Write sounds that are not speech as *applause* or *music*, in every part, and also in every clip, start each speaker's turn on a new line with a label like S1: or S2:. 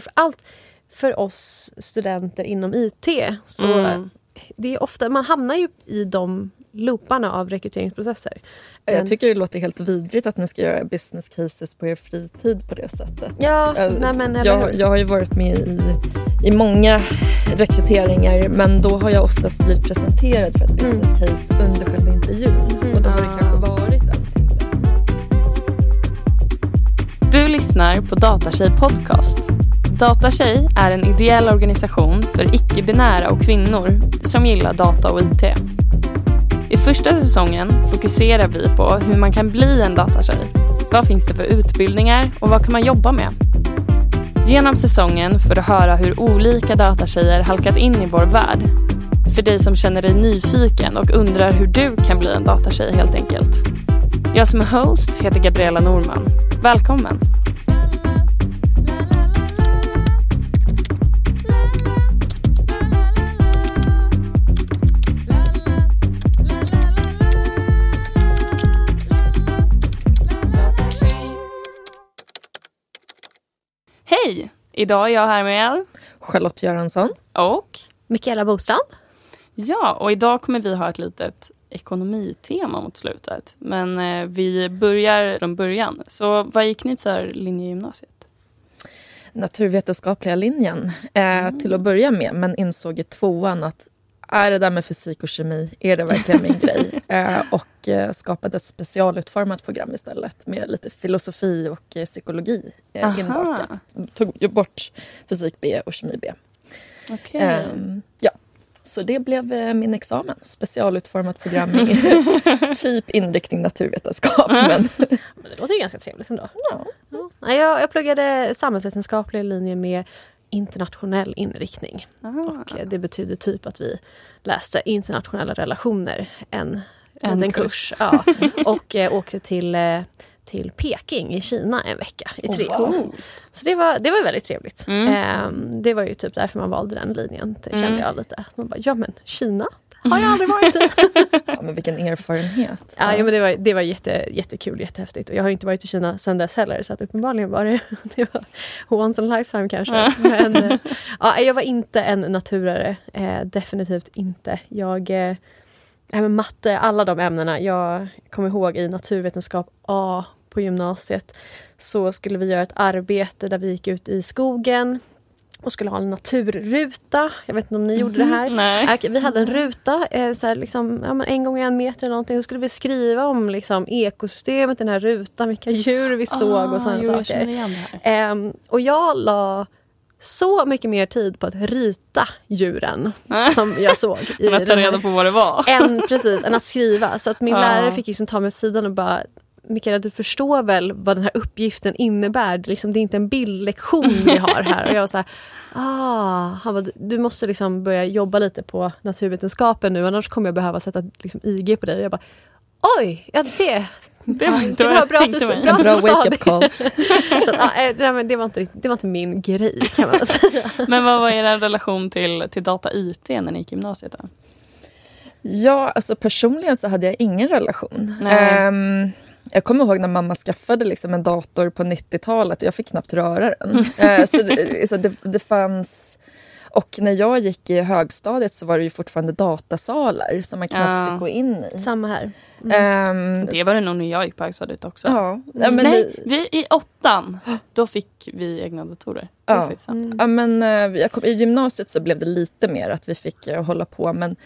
S1: framförallt för oss studenter inom IT. Så
S2: Mm.
S1: det är ofta, man hamnar ju i de looparna av rekryteringsprocesser.
S3: Jag
S1: Men-
S3: tycker det låter helt vidrigt att ni ska göra business cases på er fritid på det sättet.
S1: Ja,
S3: Eh,
S1: nej men eller
S3: jag, jag har ju varit med i, i många rekryteringar men då har jag oftast blivit presenterad för ett business case under själva intervjun. Och då har det
S2: Ah.
S3: kanske varit en timme.
S2: Du lyssnar på Datatjej Podcast. Datatjej är en ideell organisation för icke-binära och kvinnor som gillar data och IT. I första säsongen fokuserar vi på hur man kan bli en datatjej. Vad finns det för utbildningar och vad kan man jobba med? Genom säsongen får du höra hur olika datatjejer halkat in i vår värld. För dig som känner dig nyfiken och undrar hur du kan bli en datatjej helt enkelt. Jag som är host heter Gabriella Norman. Välkommen! Hej! Idag är jag här med
S3: Charlotte Göransson.
S2: och
S1: Mikaela Bostrand.
S2: ja, och idag kommer vi ha ett litet ekonomitema mot slutet. Men eh, vi börjar från början. Så vad gick ni för linje i gymnasiet?
S3: naturvetenskapliga linjen eh, till att börja med men insåg i tvåan att är det där med fysik och kemi, är det verkligen min grej? *laughs* Eh, och eh, skapade ett specialutformat program istället med lite filosofi och eh, psykologi eh, inbakat. Tog bort fysik B och kemi B.
S2: Okej.
S3: Ehm, ja. Så det blev eh, min examen. Specialutformat program i *laughs* typ inriktning naturvetenskap. Men,
S1: Men det låter ju ganska trevligt ändå.
S3: ja.
S1: Ja. Jag, jag pluggade samhällsvetenskaplig linje med internationell inriktning.
S2: Aha.
S1: Och eh, det betyder typ att vi läste internationella relationer en,
S2: En
S1: en,
S2: kurs.
S1: kurs. Ja. *laughs* Och eh, åkte till, eh, till Peking i Kina en vecka i tre
S3: Oh,
S1: år. Så det var, det var väldigt trevligt.
S2: Mm.
S1: Ehm, det var ju typ därför man valde den linjen. Det kände
S2: Mm.
S1: jag lite. Man bara, ja men Kina har jag aldrig varit i. *laughs*
S3: ja, men vilken erfarenhet.
S1: Ja, ja, men det var, det var jätte, jättekul, jättehäftigt. Och jag har inte varit i Kina sedan dess heller så att uppenbarligen var det, *laughs* det var once in a lifetime kanske. Men eh, *laughs* ja, jag var inte en naturare, eh, definitivt inte. Jag, eh, men matte, alla de ämnena, jag kommer ihåg i naturvetenskap A på gymnasiet så skulle vi göra ett arbete där vi gick ut i skogen och skulle ha en naturruta. Jag vet inte om ni gjorde det här.
S2: Nej.
S1: Okej, vi hade en ruta, eh, så här, liksom, ja, en gång en meter eller någonting. Så skulle vi skriva om liksom, ekosystemet i den här rutan, vilka djur vi såg och sådana
S2: Ah, jo, Jag
S1: saker.
S2: det här.
S1: Ehm, och jag la så mycket mer tid på att rita djuren som jag såg. *laughs* I
S2: Men att ta reda på vad det var.
S1: än, precis, än att skriva. Så att min
S2: Ja.
S1: lärare fick liksom ta mig åt sidan och bara Mikaela, du förstår väl vad den här uppgiften innebär? Det är Liksom, det är inte en bildlektion vi har här. Och jag var så här, ah, han bara, du måste liksom börja jobba lite på naturvetenskapen nu, annars kommer jag behöva sätta liksom, IG på dig. Och jag bara, oj, ja det,
S2: Det var,
S1: det var bra att du,
S2: tänkte mig.
S1: bra att
S3: Bra
S1: du sa
S3: wake-up
S1: det.
S3: call. *laughs*
S1: Så ah, eh, nej, men det, var inte, riktigt- det var inte min grej kan man säga. *laughs*
S2: Men vad var er relation till, till data IT när ni gick i gymnasiet? Då?
S3: Ja, alltså personligen så hade jag ingen relation.
S2: Nej.
S3: Jag kommer ihåg när mamma skaffade liksom en dator på 90-talet och jag fick knappt röra den. Eh, så det, så det, det fanns... Och när jag gick i högstadiet så var det ju fortfarande datasalar som man knappt
S2: Ja.
S3: fick gå in i.
S1: Samma här.
S3: Ehm,
S2: Det var det nog när jag gick på högstadiet också.
S3: Ja, ja, men
S2: Nej,
S3: det-
S2: vi, i åttan, då fick vi egna datorer.
S3: Ja.
S2: sant.
S3: Ja, men, eh, jag kom, I gymnasiet så blev det lite mer att vi fick eh, hålla på. Men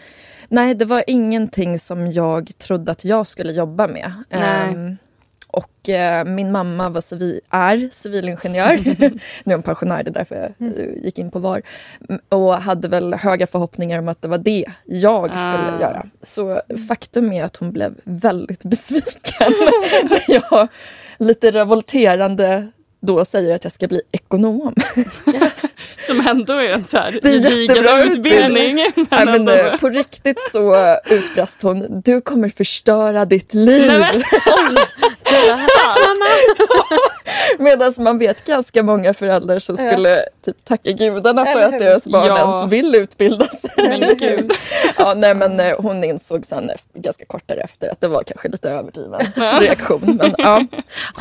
S3: nej, det var ingenting som jag trodde att jag skulle jobba med.
S2: Nej.
S3: Ehm, och eh, min mamma var civi, är civilingenjör. *laughs* nu är hon pensionär, det är därför jag eh, gick in på VAR. M- Och hade väl höga förhoppningar om att det var det jag skulle
S2: Ah.
S3: göra. Så faktum är att hon blev väldigt *laughs* besviken när jag lite revolterande då säger att jag ska bli ekonom.
S2: Som ändå är en så här
S3: Det är jättebra
S2: utbildning.
S3: Nej,
S2: Men
S3: men,
S2: ändå
S3: eh, på riktigt så utbrast hon, du kommer förstöra ditt liv.
S2: Nej, *laughs* *laughs* men- *laughs*
S3: Medan man vet ganska många föräldrar som
S1: Ja.
S3: skulle typ tacka gudarna för att deras barn
S2: Ja.
S3: ens vill utbilda sig. *laughs* Ja, nej, men eh, hon insåg sen eh, ganska kort därefter att det var kanske lite överdriven *laughs* reaktion. Men, ja.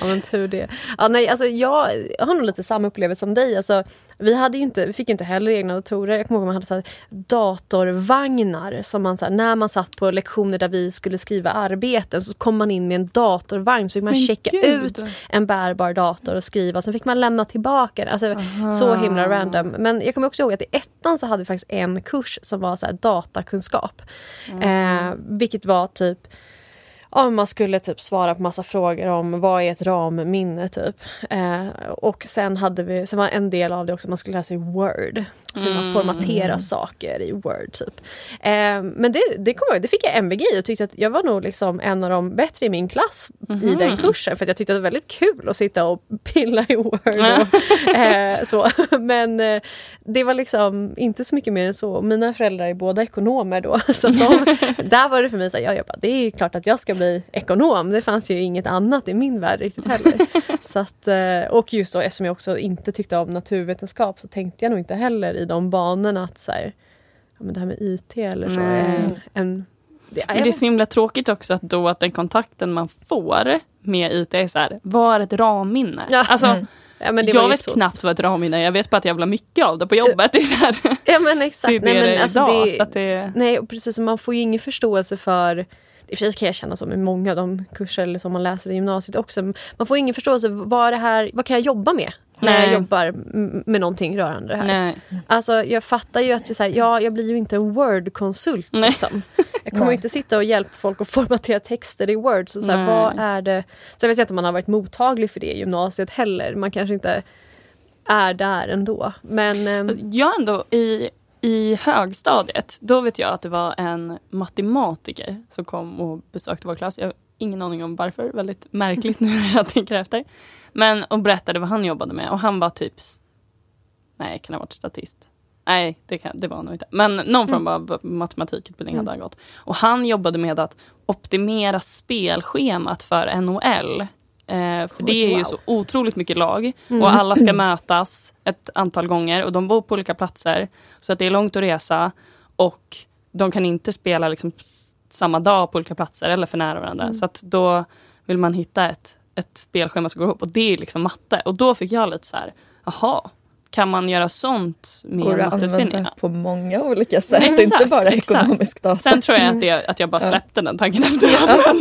S1: Ja men tur det. Ja, nej, alltså, jag har nog lite samma upplevelse som dig. Alltså, vi, hade ju inte, vi fick inte heller egna datorer. Jag kommer ihåg att man hade så här, datorvagnar. Som man, så här, när man satt på lektioner där vi skulle skriva arbeten så kom man in med en datorvagn. Så fick man
S2: Men
S1: checka
S2: gud.
S1: ut en bärbar dator och skriva. Sen fick man lämna tillbaka den. Alltså, så himla random. Men jag kommer också ihåg att i ettan så hade vi faktiskt en kurs som var så här, datakunskap. Eh, vilket var typ Ja, man skulle typ svara på massa frågor om vad är ett ramminne typ. Eh, och sen hade vi, sen var en del av det också man skulle lära sig Word. Hur man formaterar saker i Word typ. Eh, men det, det kommer jag det fick jag MVG i och tyckte att jag var nog liksom en av de bättre i min klass i den kursen. För jag tyckte det var väldigt kul att sitta och pilla i Word. Och, *laughs* eh, så. Men eh, det var liksom inte så mycket mer än så. Mina föräldrar är båda ekonomer då. *laughs* Så de, *laughs* där var det för mig så här, ja, jag bara, det är klart att jag ska bli ekonom. Det fanns ju inget annat i min värld riktigt heller. så att, eh, och just då eftersom jag också inte tyckte om naturvetenskap så tänkte jag nog inte heller i de banorna att så här, ja, men det här med IT eller så är
S2: Nej.
S1: en... Det,
S2: Men det är så himla tråkigt också att då att den kontakten man får med IT är så här, vad är ett ramminne?
S1: Ja.
S2: Alltså,
S1: ja, men det var
S2: jag vet
S1: så.
S2: knappt vad ett ramminne är, jag vet bara att jag vill ha mycket av det på jobbet. Det är, så
S1: Ja men exakt.
S2: det, är det
S1: Nej, men,
S2: det
S1: alltså,
S2: idag.
S1: det,
S2: Så att det,
S1: Nej, och precis. Man får ju ingen förståelse för i och för sig kan jag känna så med många av de kurser eller som man läser i gymnasiet också. Man får ingen förståelse vad, är det här, vad kan jag jobba med när jag jobbar med någonting rörande det här.
S2: nej.
S1: Alltså, jag fattar ju att så här, ja, jag blir ju inte en Word-konsult. Liksom. *laughs* Jag kommer
S3: Nej.
S1: inte sitta och hjälpa folk att formatera texter i Word. Så, så här, vad är det? Sen vet jag inte om man har varit mottaglig för det i gymnasiet heller. Man kanske inte är där ändå. Men ehm,
S2: Jag ändå i, i högstadiet, då vet jag att det var en matematiker som kom och besökte vår klass. Jag ingen aning om varför, väldigt märkligt nu när jag tänker efter. Men och berättade vad han jobbade med och han var typ, nej kan ha varit statist. Nej, det, kan, det var han nog inte. Men någon form av matematikutbildning hade han gått. Och han jobbade med att optimera spelschemat för NHL. Eh, för det är ju så otroligt mycket lag och alla ska mötas ett antal gånger och de bor på olika platser. Så att det är långt att resa och de kan inte spela liksom samma dag på olika platser eller för nära varandra. Så att då vill man hitta ett, ett spelschema som går ihop och det är liksom matte. Och då fick jag lite så här, jaha, kan man göra sånt med
S3: Går att
S2: matteutbildning?
S3: använda på många olika sätt,
S2: Exakt,
S3: inte bara
S2: exakt.
S3: ekonomisk data.
S2: Sen tror jag att, det, att jag bara släppte den tanken *laughs* efteråt.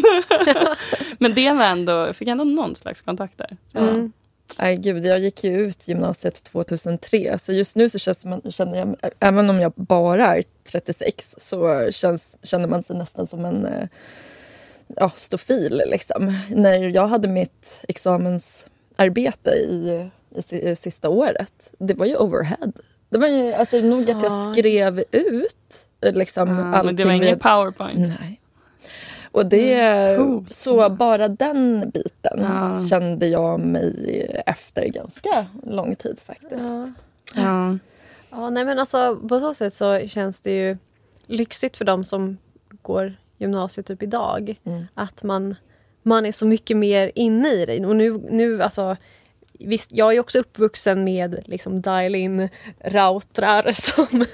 S2: Men, det var ändå, jag fick ändå någon slags kontakt där.
S1: Mm.
S3: Nej, gud, jag gick ju ut gymnasiet 2003 så just nu så känns man, känner jag, även om jag bara är 36 så känns, känner man sig nästan som en eh, ja, stofil. Liksom. När jag hade mitt examensarbete i, i, i sista året, det var ju overhead. Det var ju alltså, nog att jag
S1: Ja.
S3: skrev ut eh, liksom,
S2: Ja, men
S3: allting.
S2: det var ingen powerpoint.
S3: Nej. Och det,
S2: coolt.
S3: så bara den biten
S2: Ja.
S3: kände jag mig efter ganska lång tid faktiskt.
S1: ja.
S2: Ja.
S1: Ja, nej men alltså på så sätt så känns det ju lyxigt för dem som går gymnasiet typ idag.
S3: Mm.
S1: Att man, man är så mycket mer inne i det. Och nu, nu alltså, visst, jag är också uppvuxen med liksom dial-in routrar *laughs* som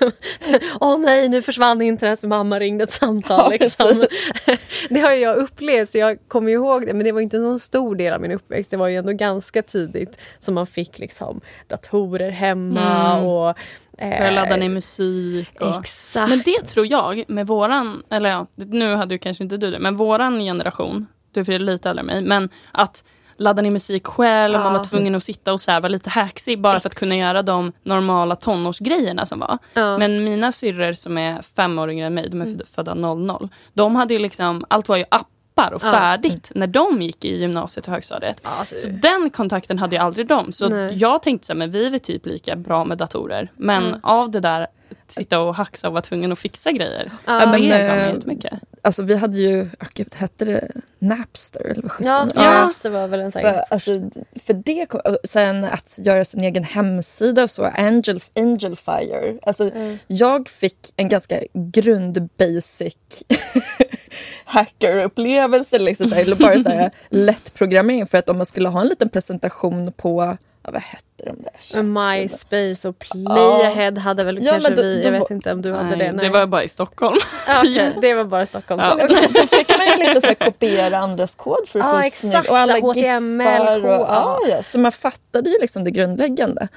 S1: Åh nej, nu försvann internet för mamma ringde ett samtal. Liksom. *laughs* det har jag upplevt så jag kommer ihåg det men det var inte en så stor del av min uppväxt. Det var ju ändå ganska tidigt som man fick liksom datorer hemma
S2: Mm.
S1: och
S2: Börja ladda ner musik. Och...
S1: Exakt.
S2: Men det tror jag med våran, eller ja, nu hade ju kanske inte du det, men våran generation, du är lite äldre än mig, men att ladda ner musik själv, man
S1: Ja.
S2: var tvungen att sitta och så vara lite hacksig bara för att kunna göra de normala tonårsgrejerna som var.
S1: Ja.
S2: Men mina syrror som är fem år yngre än mig, de är födda- födda 00, de hade ju liksom, allt var ju appar och
S1: Ja.
S2: färdigt när de gick i gymnasiet och högstadiet.
S1: Ja, alltså,
S2: Så den kontakten hade ju aldrig de. Så
S1: Nej.
S2: jag tänkte så här, men vi är väl typ lika bra med datorer. Men
S1: Mm.
S2: av det där, sitta och haxa och vara tvungen att fixa grejer.
S1: Ja,
S2: det
S3: men,
S2: gav mig
S3: eh,
S2: jättemycket.
S3: alltså vi hade ju, oh, gud, hette det Napster eller vad
S1: Ja, ja. det var väl en sån
S3: För, alltså, för det, sen att göra sin egen hemsida och så, Angel, Angelfire. Alltså, Jag fick en ganska grund-basic *laughs* hackerupplevelse, liksom, eller bara så här, *laughs* lätt programmering. För att om man skulle ha en liten presentation på, ja, vad hette de där?
S1: MySpace och Playahead hade väl
S3: Ja,
S1: kanske
S3: men då-
S1: vi.
S3: då
S1: Jag vet
S3: var-
S1: inte om du
S2: Nej,
S1: hade det. *laughs*
S2: det var bara i Stockholm.
S1: ja, okej, det var bara Stockholm.
S2: Ja.
S3: Okej, Då fick man ju liksom så här kopiera andras kod för att
S1: Ja,
S3: få
S1: exakt.
S3: snygg... Och alla
S1: HTML
S3: giffar och, ja,
S1: ja.
S3: ja, Så man fattade ju liksom det grundläggande.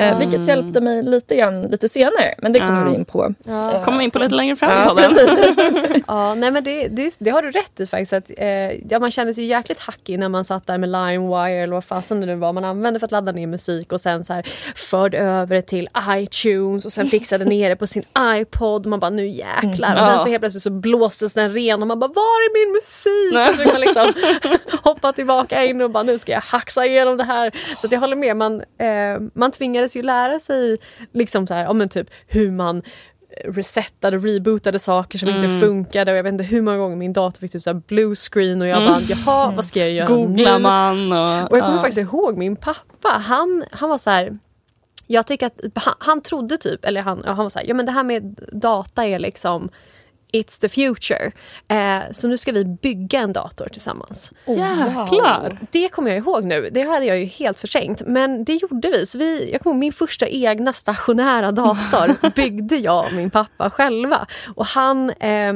S3: Eh, vilket hjälpte mig lite grann lite senare, men det kommer
S2: Ja.
S3: vi in på.
S1: Ja.
S2: kommer vi in på lite längre fram
S3: Ja. *laughs*
S1: Ja, nej men det, det, det har du rätt i faktiskt. Att, eh, ja, man kände sig ju jäkligt hackig när man satt där med LimeWire eller vad fasen det nu var man använde för att ladda ner musik och sen så här förde över det till iTunes och sen fixade *laughs* ner det på sin iPod. Man bara nu jäklar. Och sen så helt plötsligt så blåstes den ren och man bara var är min musik? Och så man liksom *laughs* hoppa tillbaka in och bara nu ska jag hacksa igenom det här. Så att jag håller med, man, eh, man tvingades ju lära sig liksom så här, ja, men typ hur man resetade och rebootade saker som inte funkade. Och jag vet inte hur många gånger min dator fick typ så här blue screen och jag bara jaha vad ska jag göra
S2: Googlar man och...
S1: Och jag kommer
S2: ja.
S1: faktiskt ihåg min pappa, han, han var så här jag tycker att han, han trodde typ, eller han, han var så här, ja men det här med data är liksom It's the future. Eh, så nu ska vi bygga en dator tillsammans.
S2: Jäklar!
S1: Det kommer jag ihåg nu. Det hade jag ju helt förträngt. Men det gjorde vi. Så vi jag kommer ihåg min första egna stationära dator *laughs* byggde jag och min pappa själva. Och han... ja,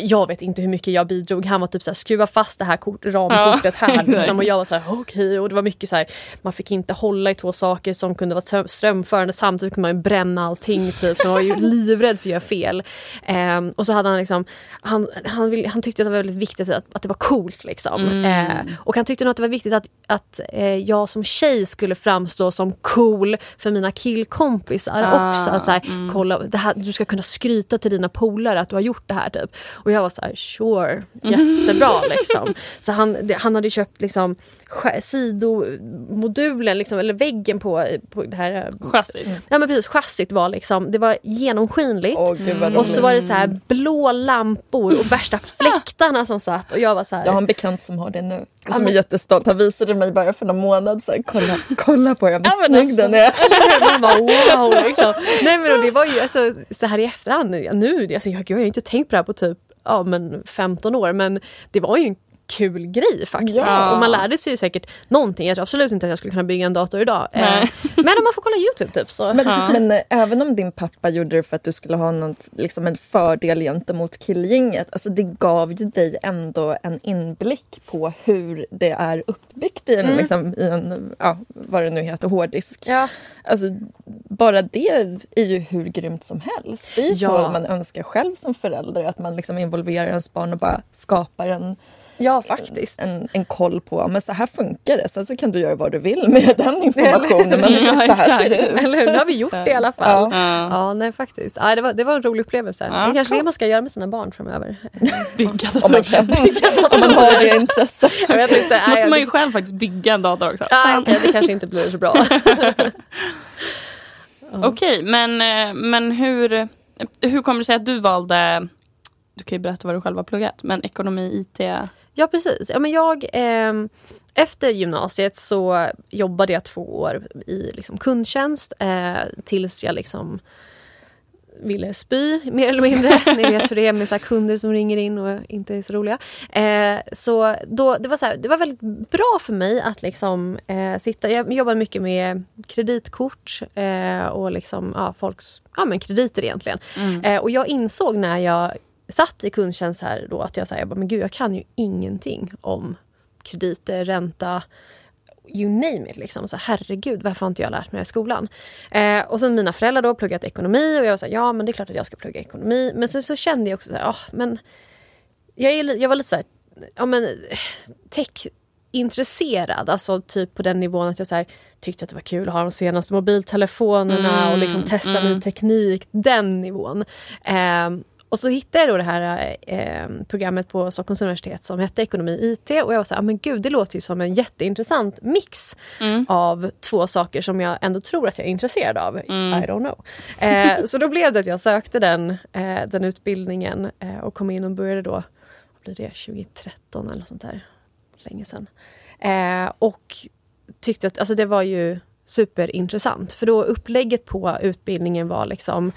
S1: jag vet inte hur mycket jag bidrog. Han var typ såhär, skruva fast det här kort, ramkortet
S2: Ja,
S1: här. Liksom. *laughs* Och jag var såhär, okej. Och det var mycket så här, man fick inte hålla i två saker som kunde vara ström- strömförande. Samtidigt kunde man ju bränna allting. Typ. Så man var ju *laughs* livrädd för att göra fel. Ehm, och så hade han liksom, han, han, vill, han tyckte att det var väldigt viktigt att, att det var coolt. Liksom. Eh, och han tyckte nog att det var viktigt att, att eh, jag som tjej skulle framstå som cool för mina killkompisar
S2: Ah,
S1: också. Att så här, kolla, det här, du ska kunna skryta till dina polare att du har gjort det här. Typ. Och jag var så här, sure, jättebra. *laughs* liksom. Så han, han hade köpt liksom, sidomodulen, liksom, eller väggen på, på det här... eh,
S2: Chassit.
S1: Ja men precis, chassit var liksom, det var genomskinligt.
S3: Vad
S1: Och så var det så här blå lampor och värsta *laughs* fläktarna som satt. Och jag var så här,
S3: Jag har en bekant som har det nu. Som är
S1: men-
S3: jättestolt. Han visade mig bara för någon månad sedan. Kolla, kolla på den, vad
S1: Ja,
S3: snygg
S1: alltså.
S3: den är. *laughs*
S1: Man bara wow liksom. Nej men och det var ju alltså, så här i efterhand, nu, alltså, jag, jag har inte tänkt på det här på typ ja, men 15 år. Men det var ju en kul grej faktiskt.
S3: Ja.
S1: Och man lärde sig ju säkert någonting. Jag tror absolut inte att jag skulle kunna bygga en dator idag. Eh,
S2: Nej. *laughs*
S1: men om man får kolla Youtube typ så.
S3: Men,
S2: Ja.
S3: men eh, även om din pappa gjorde det för att du skulle ha något, liksom en fördel gentemot killgänget. Alltså det gav ju dig ändå en inblick på hur det är uppbyggt i en,
S1: Mm.
S3: liksom, i en ja, vad det nu heter, hårddisk.
S1: ja.
S3: Alltså, bara det är ju hur grymt som helst. Det är ju så man önskar själv som förälder. Att man liksom involverar ens barn och bara skapar en,
S1: ja faktiskt.
S3: en, en koll på men så här funkar det. Sen så kan du göra vad du vill med den informationen. Men *laughs*
S2: Ja,
S3: så här ser det ut.
S1: Eller hur? Nu har vi gjort det i alla fall.
S3: Ja.
S1: Ja,
S2: Ja.
S1: nej faktiskt. Ja, det, var, det var en rolig upplevelse.
S2: Ja,
S1: det är kanske
S2: cool.
S1: det man ska göra med sina barn framöver. *laughs*
S2: Bygga
S3: Om man, kan, om man har det intresset. *laughs*
S1: Jag vet inte. nej,
S2: måste man ju själv faktiskt bygga en dator också.
S1: Ja, okej, det kanske inte blir så bra.
S2: Okej, men, eh, men hur, hur kommer det sig att du valde, du kan ju berätta vad du själv har pluggat, men ekonomi, IT.
S1: Ja, precis. Ja, men jag, ehm, efter gymnasiet så jobbade jag två år i liksom, kundtjänst eh, tills jag liksom ville spy, mer eller mindre. *laughs* Ni vet hur det är med så kunder som ringer in och inte är så roliga. Eh, så då, det, var så här, det var väldigt bra för mig att liksom, eh, sitta... Jag jobbade mycket med kreditkort eh, och liksom, ja, folks ja, men krediter egentligen. Eh, och jag insåg när jag satt i kundtjänst här då att jag, här, jag bara, men gud, jag kan ju ingenting om krediter, ränta, you name it. Liksom. Så herregud, varför har inte jag lärt mig det i skolan? Eh, och sen mina föräldrar då pluggat ekonomi och jag var så här, ja men det är klart att jag ska plugga ekonomi. Men sen så kände jag också så här, ah, men jag, är, jag var lite så här, ja men tech intresserad, alltså typ på den nivån att jag så här, tyckte att det var kul att ha de senaste mobiltelefonerna och liksom testa ny teknik, den nivån. Eh, Och så hittade jag då det här eh, programmet på Stockholms universitet som hette Ekonomi IT och jag var så här, ah, men gud det låter ju som en jätteintressant mix
S2: Mm.
S1: av två saker som jag ändå tror att jag är intresserad av. I don't know. Eh, så då blev det att jag sökte den, eh, den utbildningen eh, och kom in och började då, vad blir det, 2013 eller sånt där. Länge sedan. Eh, och tyckte att alltså det var ju superintressant. För då upplägget på utbildningen var liksom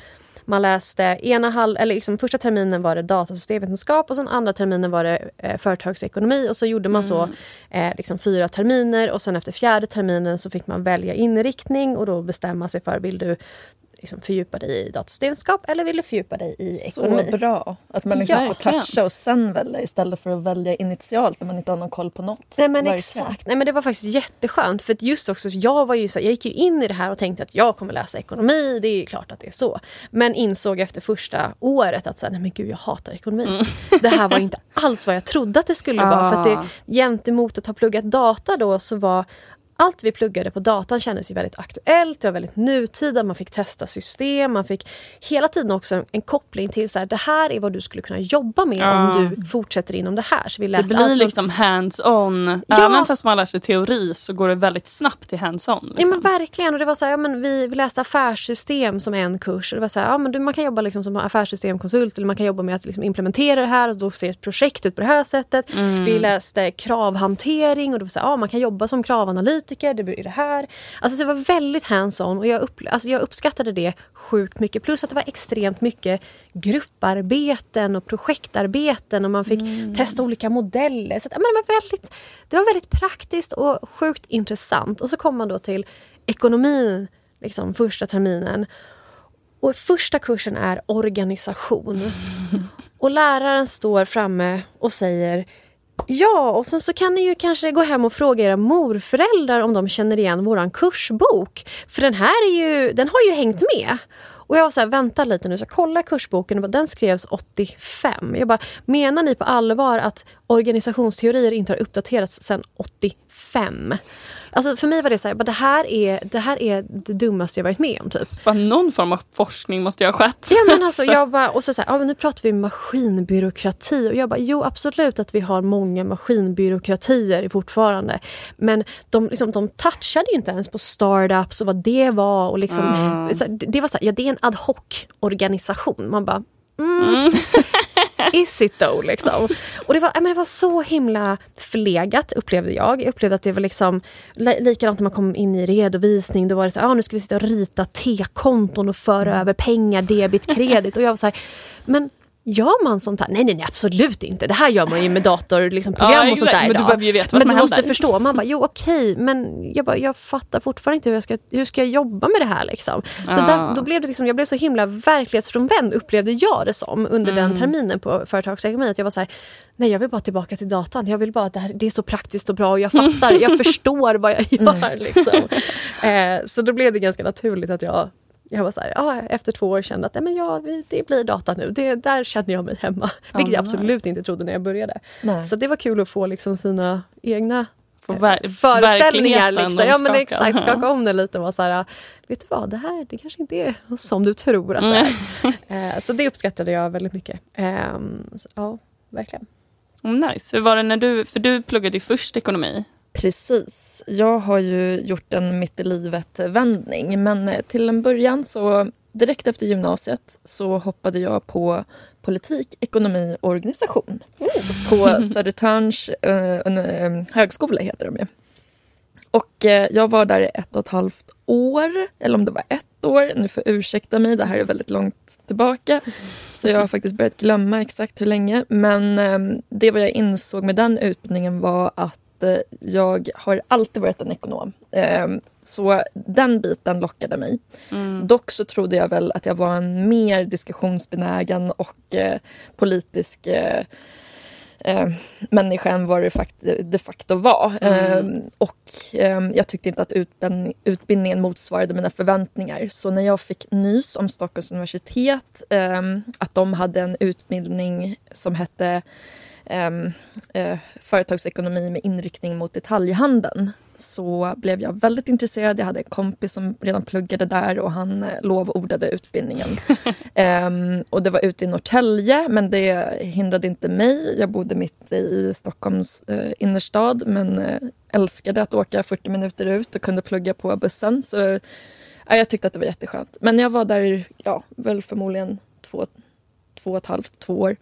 S1: man läste ena halv, eller liksom första terminen var det datasystemvetenskap och sen andra terminen var det eh, företagsekonomi. Och så gjorde man så eh, liksom fyra terminer och sen efter fjärde terminen så fick man välja inriktning och då bestämma sig för vill du liksom fördjupa dig i datasystemvetenskap eller vill du fördjupa dig i ekonomi?
S3: Så bra. Att man liksom
S2: Ja,
S3: får toucha och sen välja istället för att välja initialt när man inte har någon koll på något.
S1: Nej men
S3: Verkligen.
S1: exakt. Nej, men det var faktiskt jätteskönt. För att just också, jag, var ju så, jag gick ju in i det här och tänkte att jag kommer läsa ekonomi. Det är ju klart att det är så. Men insåg efter första året att så här, nej men gud jag hatar ekonomi. *laughs* Det här var inte alls vad jag trodde att det skulle vara. För att
S2: Ah.
S1: det, jämtemot att ha pluggat data då så var allt vi pluggade på datan kändes ju väldigt aktuellt, det var väldigt nutida, man fick testa system, man fick hela tiden också en koppling till så här, det här är vad du skulle kunna jobba med
S2: Ja.
S1: om du fortsätter inom det här. Så vi
S2: Det
S1: läste
S2: blir
S1: allt
S2: liksom hands-on.
S1: Ja.
S2: Även fast man lär sig teori så går det väldigt snabbt till hands-on. Liksom.
S1: Ja men verkligen. Och det var så här, ja, men vi, vi läste affärssystem som en kurs. Och det var så här, ja, men du, man kan jobba liksom som affärssystemkonsult eller man kan jobba med att liksom implementera det här och då ser ett projekt ut på det här sättet. Vi läste kravhantering och det var så här, ja, man kan jobba som kravanalytiker, det blir det här. Alltså det var väldigt hands-on och jag, upp, alltså, jag uppskattade det sjukt mycket. Plus att det var extremt mycket grupparbeten och projektarbeten och man fick testa olika modeller. Så att, men det, var väldigt, det var väldigt praktiskt och sjukt intressant. Och så kom man då till ekonomin liksom, första terminen. Och första kursen är organisation. *laughs* Och läraren står framme och säger Ja, och sen så kan ni ju kanske gå hem och fråga era morföräldrar om de känner igen våran kursbok. För den här är ju, den har ju hängt med. Och jag var så här, vänta lite nu, så jag kursboken och bara, den skrevs 85. Jag bara, menar ni på allvar att organisationsteorier inte har uppdaterats sedan 85? Alltså för mig var det så här, det, här är, det här är det dummaste jag varit med om typ.
S2: Bara någon form av forskning måste ju ha skett.
S1: Ja, men alltså, *laughs* jag bara, och så, så här, ja, nu pratar vi maskinbyråkrati. Och jag bara, jo absolut att vi har många maskinbyråkratier fortfarande. Men de, liksom, de touchade ju inte ens på startups och vad det var. Och liksom, så, här, det- var så här, ja det är en ad hoc-organisation. Man bara, mm. *laughs* Is it though? Liksom. Och det var, men det var så himla förlegat upplevde jag. Jag upplevde att det var liksom likadant när man kom in i redovisning. Då var det så här, ah, nu ska vi sitta och rita T-konton och föra över pengar, debit, kredit. Och jag var så här, men gör man sånt här? Nej, nej, nej, absolut inte. Det här gör man ju med dator, liksom,
S2: Ja,
S1: och sånt där
S2: Men du behöver ju veta vad
S1: men
S2: som
S1: du måste förstå. Man bara, jo okej, men jag, bara, jag fattar fortfarande inte hur jag ska, hur ska jag jobba med det här. Liksom. Så
S2: Ah.
S1: där, då blev det liksom, jag blev så himla verklighetsfrånvänd upplevde jag det som under
S2: Mm.
S1: den terminen på företagsekonomi. Att jag var så här, nej jag vill bara tillbaka till datan. Jag vill bara, det, här, det är så praktiskt och bra och jag fattar, jag förstår vad jag *laughs* gör. Liksom. *laughs* Eh, så då blev det ganska naturligt att jag jag var så här, ja, efter två år kände att nej, men ja, vi- det blir data nu. Det, där känner jag mig hemma. Vilket jag
S2: nice.
S1: absolut inte trodde när jag började.
S3: Nej.
S1: Så det var kul att få liksom sina egna
S2: Få
S1: eh,
S2: ver-
S1: föreställningar. Liksom. Ja, men exakt, skaka om det lite och vara så här, vet du vad, det här det kanske inte är som du tror att det är. *laughs* Eh, så det uppskattade jag väldigt mycket. Ehm, så, ja, verkligen.
S2: Mm, nice. Hur var det när du, för du pluggade ju först ekonomi.
S3: Precis. Jag har ju gjort en mitt i livet-vändning. Men eh, till en början, så direkt efter gymnasiet, så hoppade jag på politik, ekonomi och organisation. På *laughs* Södertörns eh, eh, högskola heter de ju. Och eh, jag var där i ett och ett halvt år, eller om det var ett år. Ni får ursäkta mig, det här är väldigt långt tillbaka. Så jag har faktiskt börjat glömma exakt hur länge. Men eh, det vad jag insåg med den utbildningen var att eh, jag har alltid varit en ekonom. Eh, så den biten lockade mig. Dock så trodde jag väl att jag var en mer diskussionsbenägen och eh, politisk eh, eh, människa än vad det fakt- de facto var. Eh, och eh, jag tyckte inte att utbildning, utbildningen motsvarade mina förväntningar. Så när jag fick nys om Stockholms universitet, eh, att de hade en utbildning som hette ehm, eh, företagsekonomi med inriktning mot detaljhandeln så blev jag väldigt intresserad. Jag hade en kompis som redan pluggade där och han eh, lovordade utbildningen. um, *laughs* och det var ute i Norrtälje men det hindrade inte mig. Jag bodde mitt i Stockholms uh, innerstad men uh, älskade att åka 40 minuter ut och kunde plugga på bussen. Så uh, jag tyckte att det var jätteskönt. Men jag var där, ja, väl förmodligen två, två och ett halvt, två år.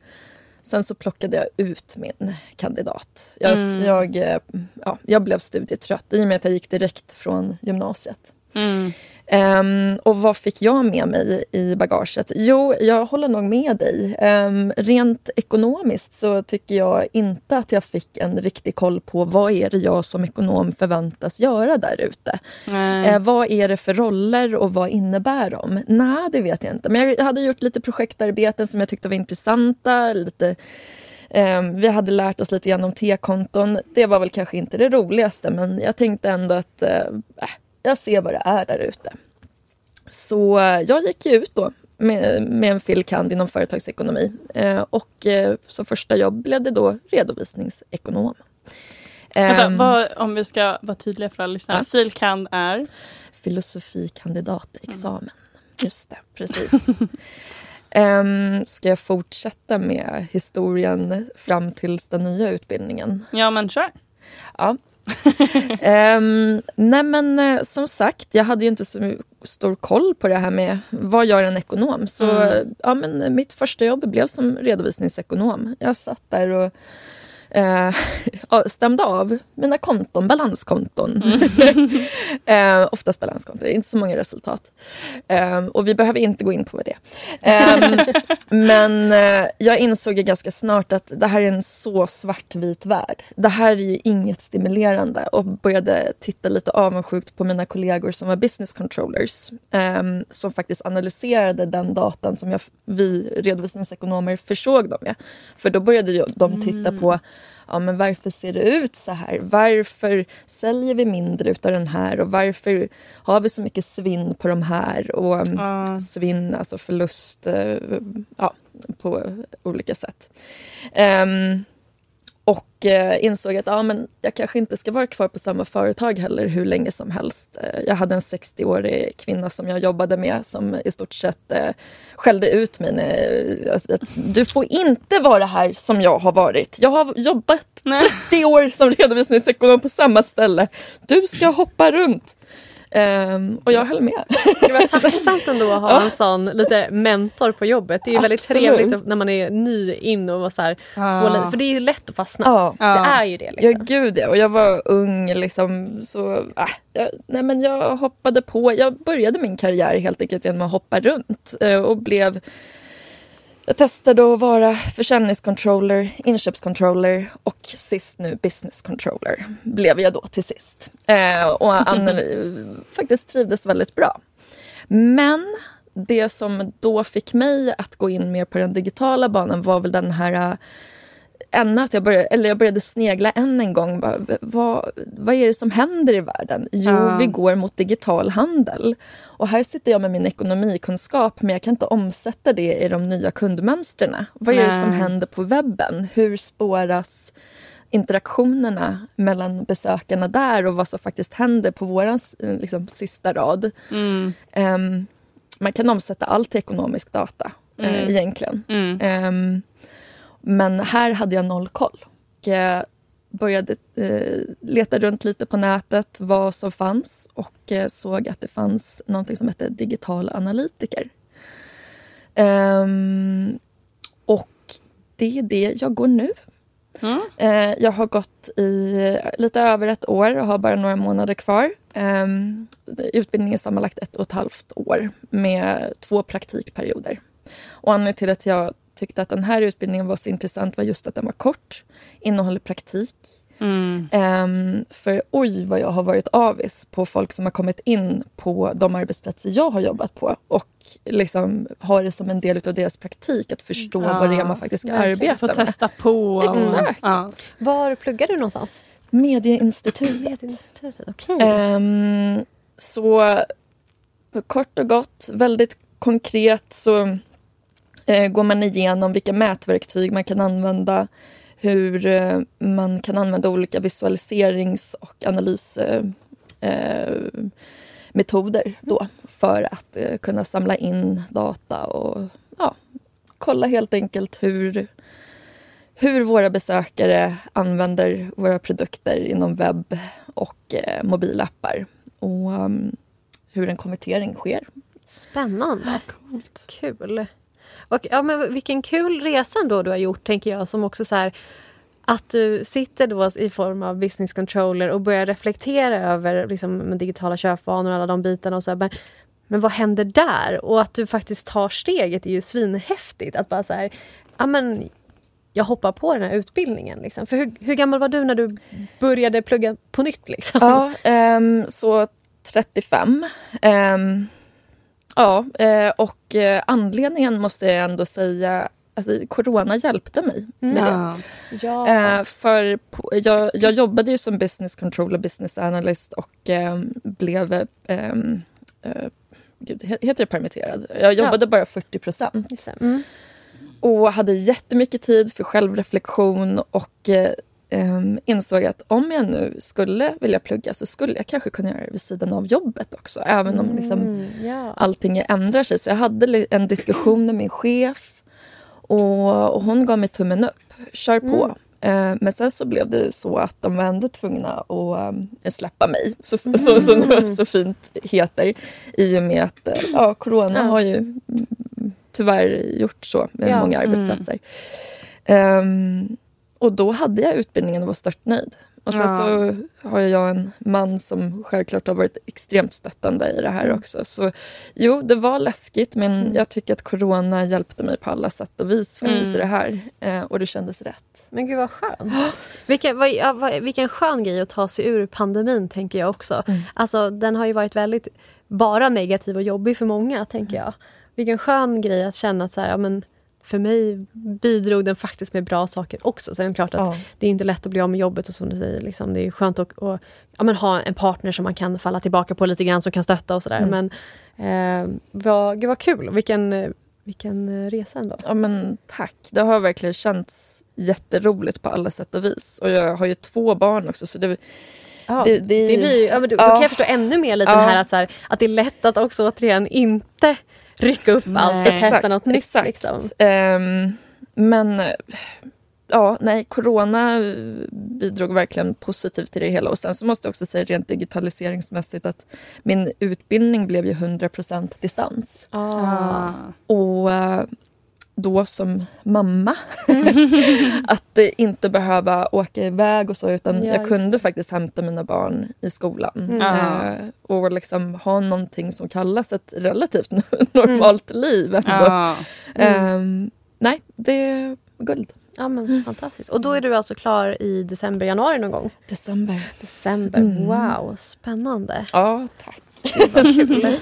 S3: Sen så plockade jag ut min kandidat. Jag, mm. jag, eh, ja, jag blev studietrött i och med att jag gick direkt från gymnasiet. Mm. Um, och vad fick jag med mig i bagaget? Jo, jag håller nog med dig. Um, rent ekonomiskt så tycker jag inte att jag fick en riktig koll på vad är det jag som ekonom förväntas göra där ute. Uh, vad är det för roller och vad innebär de? Nej, det vet jag inte. Men jag hade gjort lite projektarbeten som jag tyckte var intressanta. Lite vi hade lärt oss lite grann om T-konton. Det var väl kanske inte det roligaste men jag tänkte ändå att uh, jag ser vad det är där ute. Så eh, jag gick ut då med, med en filkand inom företagsekonomi. Eh, och eh, som första jobb blev det då redovisningsekonom.
S2: Vänta, ehm, vad, om vi ska vara tydliga för alla lyssnare. Ja. Filkand är?
S3: Filosofikandidatexamen. Mm. Just det, precis. um, *laughs* ska jag fortsätta med historien fram tills den nya utbildningen?
S2: Ja, men kör.
S3: Ja, um, *laughs* nej men uh, som sagt, jag hade ju inte så stor koll på det här med vad gör en ekonom. Så mm. ja, men mitt första jobb blev som redovisningsekonom. Jag satt där och eh, *laughs* stämde av mina konton, balanskonton. Mm. *laughs* eh, oftast balanskonton, inte så många resultat. Eh, och vi behöver inte gå in på det. Eh, *laughs* men eh, jag insåg ganska snart att det här är en så svartvit värld. Det här är ju inget stimulerande och började titta lite avundsjukt på mina kollegor som var business controllers ehm, som faktiskt analyserade den datan som jag, vi redovisningsekonomer försåg dem med. För då började de titta mm. på ja, men varför ser det ut så här? Varför säljer vi mindre av den här och varför har vi så mycket svinn på de här? Och mm. svinn, alltså förlust eh, ja, på olika sätt. Um, och eh, insåg att ja, men jag kanske inte ska vara kvar på samma företag heller hur länge som helst. Eh, jag hade en 60-årig kvinna som jag jobbade med som i stort sett eh, skällde ut mig. Att, du får inte vara här som jag har varit. Jag har jobbat 30 år som redovisningsekonom på samma ställe. Du ska hoppa runt. Um, och jag höll med.
S1: Det var *laughs* tacksamt ändå att ha ja. en sån lite mentor på jobbet. Det är ju väldigt trevligt när man är ny in och så här, ja. för det är ju lätt att fastna. Ja. Det är ju det. Liksom.
S3: Ja gud ja. Och jag var ung liksom så äh, jag, nej men jag hoppade på. Jag började min karriär helt enkelt genom att hoppa runt uh, och blev jag testade att vara försäljningscontroller, inköpscontroller och sist nu business controller blev jag då till sist. Eh, och *laughs* Anneli faktiskt trivdes väldigt bra. Men det som då fick mig att gå in mer på den digitala banan var väl den här än att jag började, eller jag började snegla än en gång. Bara, vad, vad är det som händer i världen? Jo, ja. vi går mot digital handel. Och här sitter jag med min ekonomikunskap men jag kan inte omsätta det i de nya kundmönstren. Vad är Nej. det som händer på webben? Hur spåras interaktionerna mellan besökarna där och vad som faktiskt händer på vår liksom, sista rad? Mm. Um, man kan omsätta allt till ekonomisk data eh, mm. uh, egentligen. Mm. Um, men här hade jag noll koll. Och började eh, leta runt lite på nätet vad som fanns och eh, såg att det fanns något som hette digital analytiker. Um, och det är det jag går nu. Mm. Eh, jag har gått i lite över ett år och har bara några månader kvar. Um, utbildningen är sammanlagt ett och ett halvt år med två praktikperioder. Och anledningen till att jag tyckte att den här utbildningen var så intressant var just att den var kort, innehåller praktik. Mm. Um, för oj vad jag har varit avis på folk som har kommit in på de arbetsplatser jag har jobbat på och liksom har det som en del av deras praktik att förstå ja, vad det är man faktiskt ska verkligen. arbeta
S2: med. Få testa på.
S3: Exakt. Ja.
S1: Var pluggar du någonstans?
S3: Medieinstitutet.
S1: Medieinstitutet. Okay. Um,
S3: så kort och gott, väldigt konkret så eh, går man igenom vilka mätverktyg man kan använda, hur eh, man kan använda olika visualiserings och analysmetoder då för att kunna samla in data och ja, kolla helt enkelt hur, hur våra besökare använder våra produkter inom webb och mobilappar och um, hur en konvertering sker.
S1: Spännande. Coolt. Kul. Och, ja, men vilken kul resa ändå du har gjort, tänker jag. Som också så här, att du sitter då i form av business controller och börjar reflektera över liksom, digitala köpvanor och alla de bitarna. Och så här, men, men vad händer där? Och att du faktiskt tar steget är ju svinhäftigt. Att bara så här, ja men jag hoppar på den här utbildningen. Liksom. För hur, hur, gammal var du när du började plugga på nytt? Liksom?
S3: Ja, um, så 35. Um, Ja, eh, och eh, anledningen måste jag ändå säga Alltså, corona hjälpte mig med
S1: ja.
S3: det. Ja. Eh, för jag, jag jobbade ju som business controller, business analyst och eh, blev... Eh, eh, gud, heter det permitterad? Jag jobbade ja. bara 40 procent. Mm. Och hade jättemycket tid för självreflektion och um, insåg att om jag nu skulle vilja plugga så skulle jag kanske kunna göra det vid sidan av jobbet också. Även om liksom, mm, yeah. allting ändrar sig. Så jag hade en diskussion med min chef och, och hon gav mig tummen upp. Kör på. Mm. Uh, men sen så blev det så att de var ändå tvungna att um, släppa mig, så, mm. så, så, *laughs* så, fint heter. I och med att uh, ja, corona har ju mm, tyvärr gjort så med ja. många arbetsplatser. Um, och då hade jag utbildningen och var störtnöjd. Och sen ja. så har jag en man som självklart har varit extremt stöttande i det här mm. också. Så jo, det var läskigt men mm. jag tycker att corona hjälpte mig på alla sätt och vis faktiskt mm. i det här. Eh, och det kändes rätt.
S1: Men gud vad skönt. vilken, vad, vad, vilken skön grej att ta sig ur pandemin tänker jag också. Mm. Alltså den har ju varit väldigt bara negativ och jobbig för många tänker jag. Vilken skön grej att känna att så här, ja, men, för mig bidrog den faktiskt med bra saker också. Sen är det klart att ja. det är inte lätt att bli av med jobbet och som du säger, liksom, det är skönt att och, ja, men ha en partner som man kan falla tillbaka på lite grann, som kan stötta och sådär. Mm. Men eh, vad, gud vad kul, vilken, vilken resa ändå.
S3: Ja men tack, det har verkligen känts jätteroligt på alla sätt och vis. Och jag har ju två barn också så det
S1: Ja, det, det, det blir, ja, men då, ja. då kan jag förstå ännu mer lite ja. här att, så här, att det är lätt att också återigen inte rycka upp nej. allt och testa något nytt. Exakt. Liksom. Um,
S3: men ja, nej, corona bidrog verkligen positivt till det hela. Och sen så måste jag också säga rent digitaliseringsmässigt att min utbildning blev ju 100% distans. Ah. Och eh, då som mamma. *laughs* att inte behöva åka iväg och så utan ja, jag kunde det. faktiskt hämta mina barn i skolan. Mm. Eh, och liksom ha någonting som kallas ett relativt *laughs* normalt mm. liv ändå. Mm. Eh, nej, det är guld.
S1: Ja men mm. fantastiskt. Och då är du alltså klar i december, januari någon gång?
S3: December.
S1: December, mm. wow spännande.
S3: Ja tack. *laughs*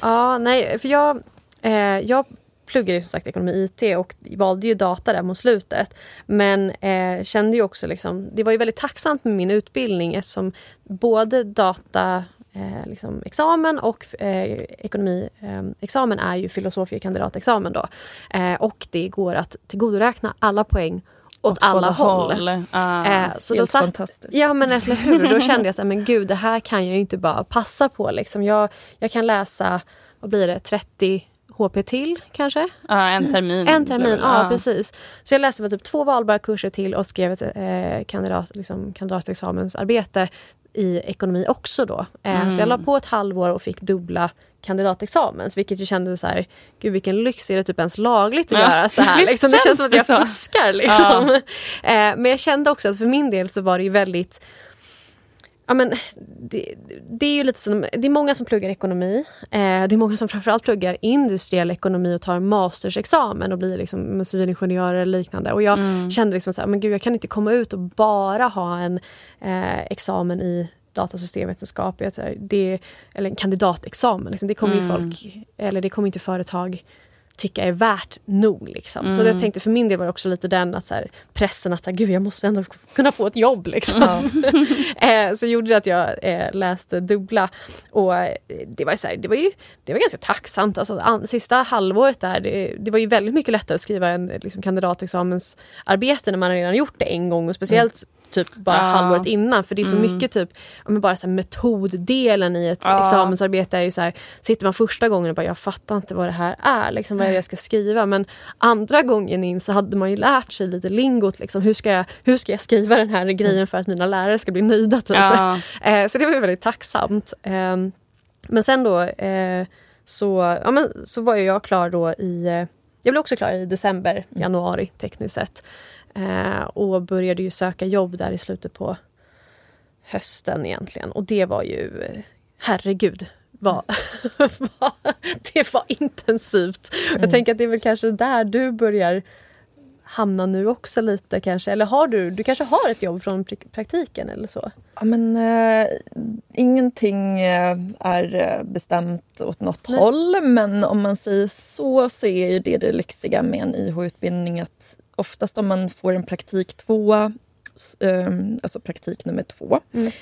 S1: ja nej för jag, eh, jag pluggade ju som sagt ekonomi IT och valde ju data där mot slutet. Men eh, kände ju också liksom, det var ju väldigt tacksamt med min utbildning eftersom både data eh, liksom, examen och eh, ekonomiexamen är ju filosofiekandidatexamen då. Eh, och det går att tillgodoräkna alla poäng åt, åt alla håll. håll.
S3: Ah, eh, så då satt, fantastiskt.
S1: Ja men eller hur, då kände jag så här, men gud det här kan jag ju inte bara passa på. Liksom. Jag, jag kan läsa, vad blir det, 30 HP till kanske?
S2: Ja, en termin.
S1: En termin, ja, ja, precis. Så jag läste typ två valbara kurser till och skrev ett eh, kandidat, liksom, kandidatexamensarbete i ekonomi också då. Eh, mm. Så jag la på ett halvår och fick dubbla kandidatexamens vilket ju kändes så här, gud vilken lyx, är det typ ens lagligt att ja. göra så här? Liksom, det känns som att jag så. fuskar liksom. Ja. Eh, men jag kände också att för min del så var det ju väldigt Ja, men det, det, är ju lite som, det är många som pluggar ekonomi. Eh, det är många som framförallt pluggar industriell ekonomi och tar en mastersexamen och blir liksom civilingenjörer eller liknande. Och jag mm. kände liksom så här, men gud, jag kan inte komma ut och bara ha en eh, examen i datasystemvetenskap, det, eller en kandidatexamen. Liksom. Det kommer mm. ju folk, eller det kommer inte företag tycka är värt nog. Liksom. Mm. Så jag tänkte för min del var det också lite den att så här, pressen att gud jag måste ändå kunna få ett jobb. Liksom. Mm. *laughs* så gjorde det att jag eh, läste dubbla. Och eh, det var, så här, det var ju det var ganska tacksamt. Alltså, sista halvåret där, det, det, var ju väldigt mycket lättare att skriva en liksom, kandidatexamensarbete när man redan gjort det en gång. Och speciellt mm typ bara ja. halvåret innan. För det är så mm. mycket typ, bara så metoddelen i ett ja. examensarbete är ju så här, sitter man första gången och bara jag fattar inte vad det här är, liksom, vad är det jag ska skriva. Men andra gången in så hade man ju lärt sig lite lingot, liksom, hur, ska jag, hur ska jag skriva den här grejen för att mina lärare ska bli nöjda. Typ. Ja. *laughs* Eh, så det var ju väldigt tacksamt. Eh, men sen då eh, så, ja, men, så var jag klar då i eh, jag blev också klar i december, mm. januari tekniskt sett. Eh, och började ju söka jobb där i slutet på hösten egentligen. Och det var ju, herregud, var, *laughs* det var intensivt. Mm. Jag tänker att det är väl kanske där du börjar hamna nu också lite kanske? Eller har du, du kanske har ett jobb från praktiken eller så?
S3: Ja, men, äh, ingenting eh, är eh, bestämt åt något Nej. håll men om man säger så så är det det lyxiga med en YH-utbildning att oftast om man får en praktik tvåa, ehm, alltså praktik nummer två mm.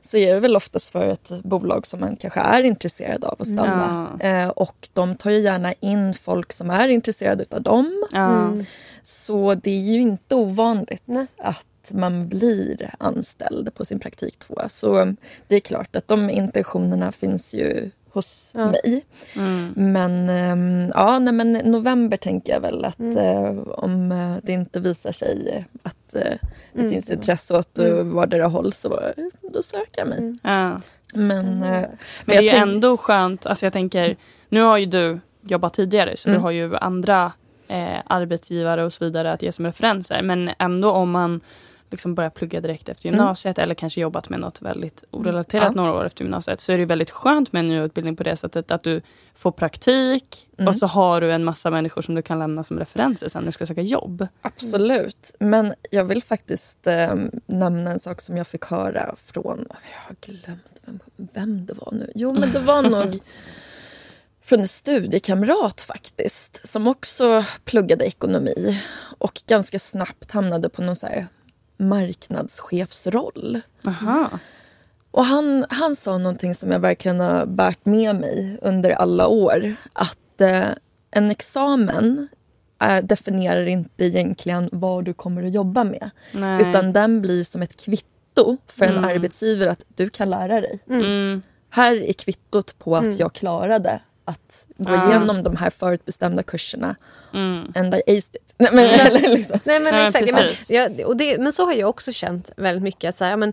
S3: så är det väl oftast för ett bolag som man kanske är intresserad av att stanna. Ja. Eh, och de tar ju gärna in folk som är intresserade av dem. Ja. Mm. Så det är ju inte ovanligt Nej. att man blir anställd på sin praktik tvåa. Så det är klart att de intentionerna finns ju hos ja. mig. Mm. Men um, ja, nej, men november tänker jag väl att mm. uh, om uh, det inte visar sig att uh, det mm. finns intresse åt mm. vardera håll så då söker jag mig. Mm.
S2: Ja. Men, men, men det är ändå skönt, alltså jag tänker, nu har ju du jobbat tidigare så du mm. har ju andra eh, arbetsgivare och så vidare att ge som referenser. Men ändå om man liksom börjat plugga direkt efter mm. gymnasiet mm. eller kanske jobbat med något väldigt orelaterat ja. några år efter gymnasiet så är det väldigt skönt med en ny utbildning på det sättet att du får praktik mm. och så har du en massa människor som du kan lämna som referenser sen när du ska söka jobb.
S3: Absolut, men jag vill faktiskt eh, nämna en sak som jag fick höra från, jag har glömt vem, vem det var nu. Jo men det var nog *laughs* från en studiekamrat faktiskt som också pluggade ekonomi och ganska snabbt hamnade på någon så här marknadschefsroll.
S2: Aha.
S3: Och han, han sa någonting som jag verkligen har bärt med mig under alla år. Att eh, en examen eh, definierar inte egentligen vad du kommer att jobba med. Nej. Utan den blir som ett kvitto för en mm. arbetsgivare att du kan lära dig. Mm. Här är kvittot på att mm. jag klarade att gå ja. igenom de här förutbestämda kurserna. Mm. And I aced it. Nej, men, *laughs*
S1: eller, liksom. Nej, men, ja, exakt. Men, ja, och det, men så har jag också känt väldigt mycket. Att så här, men,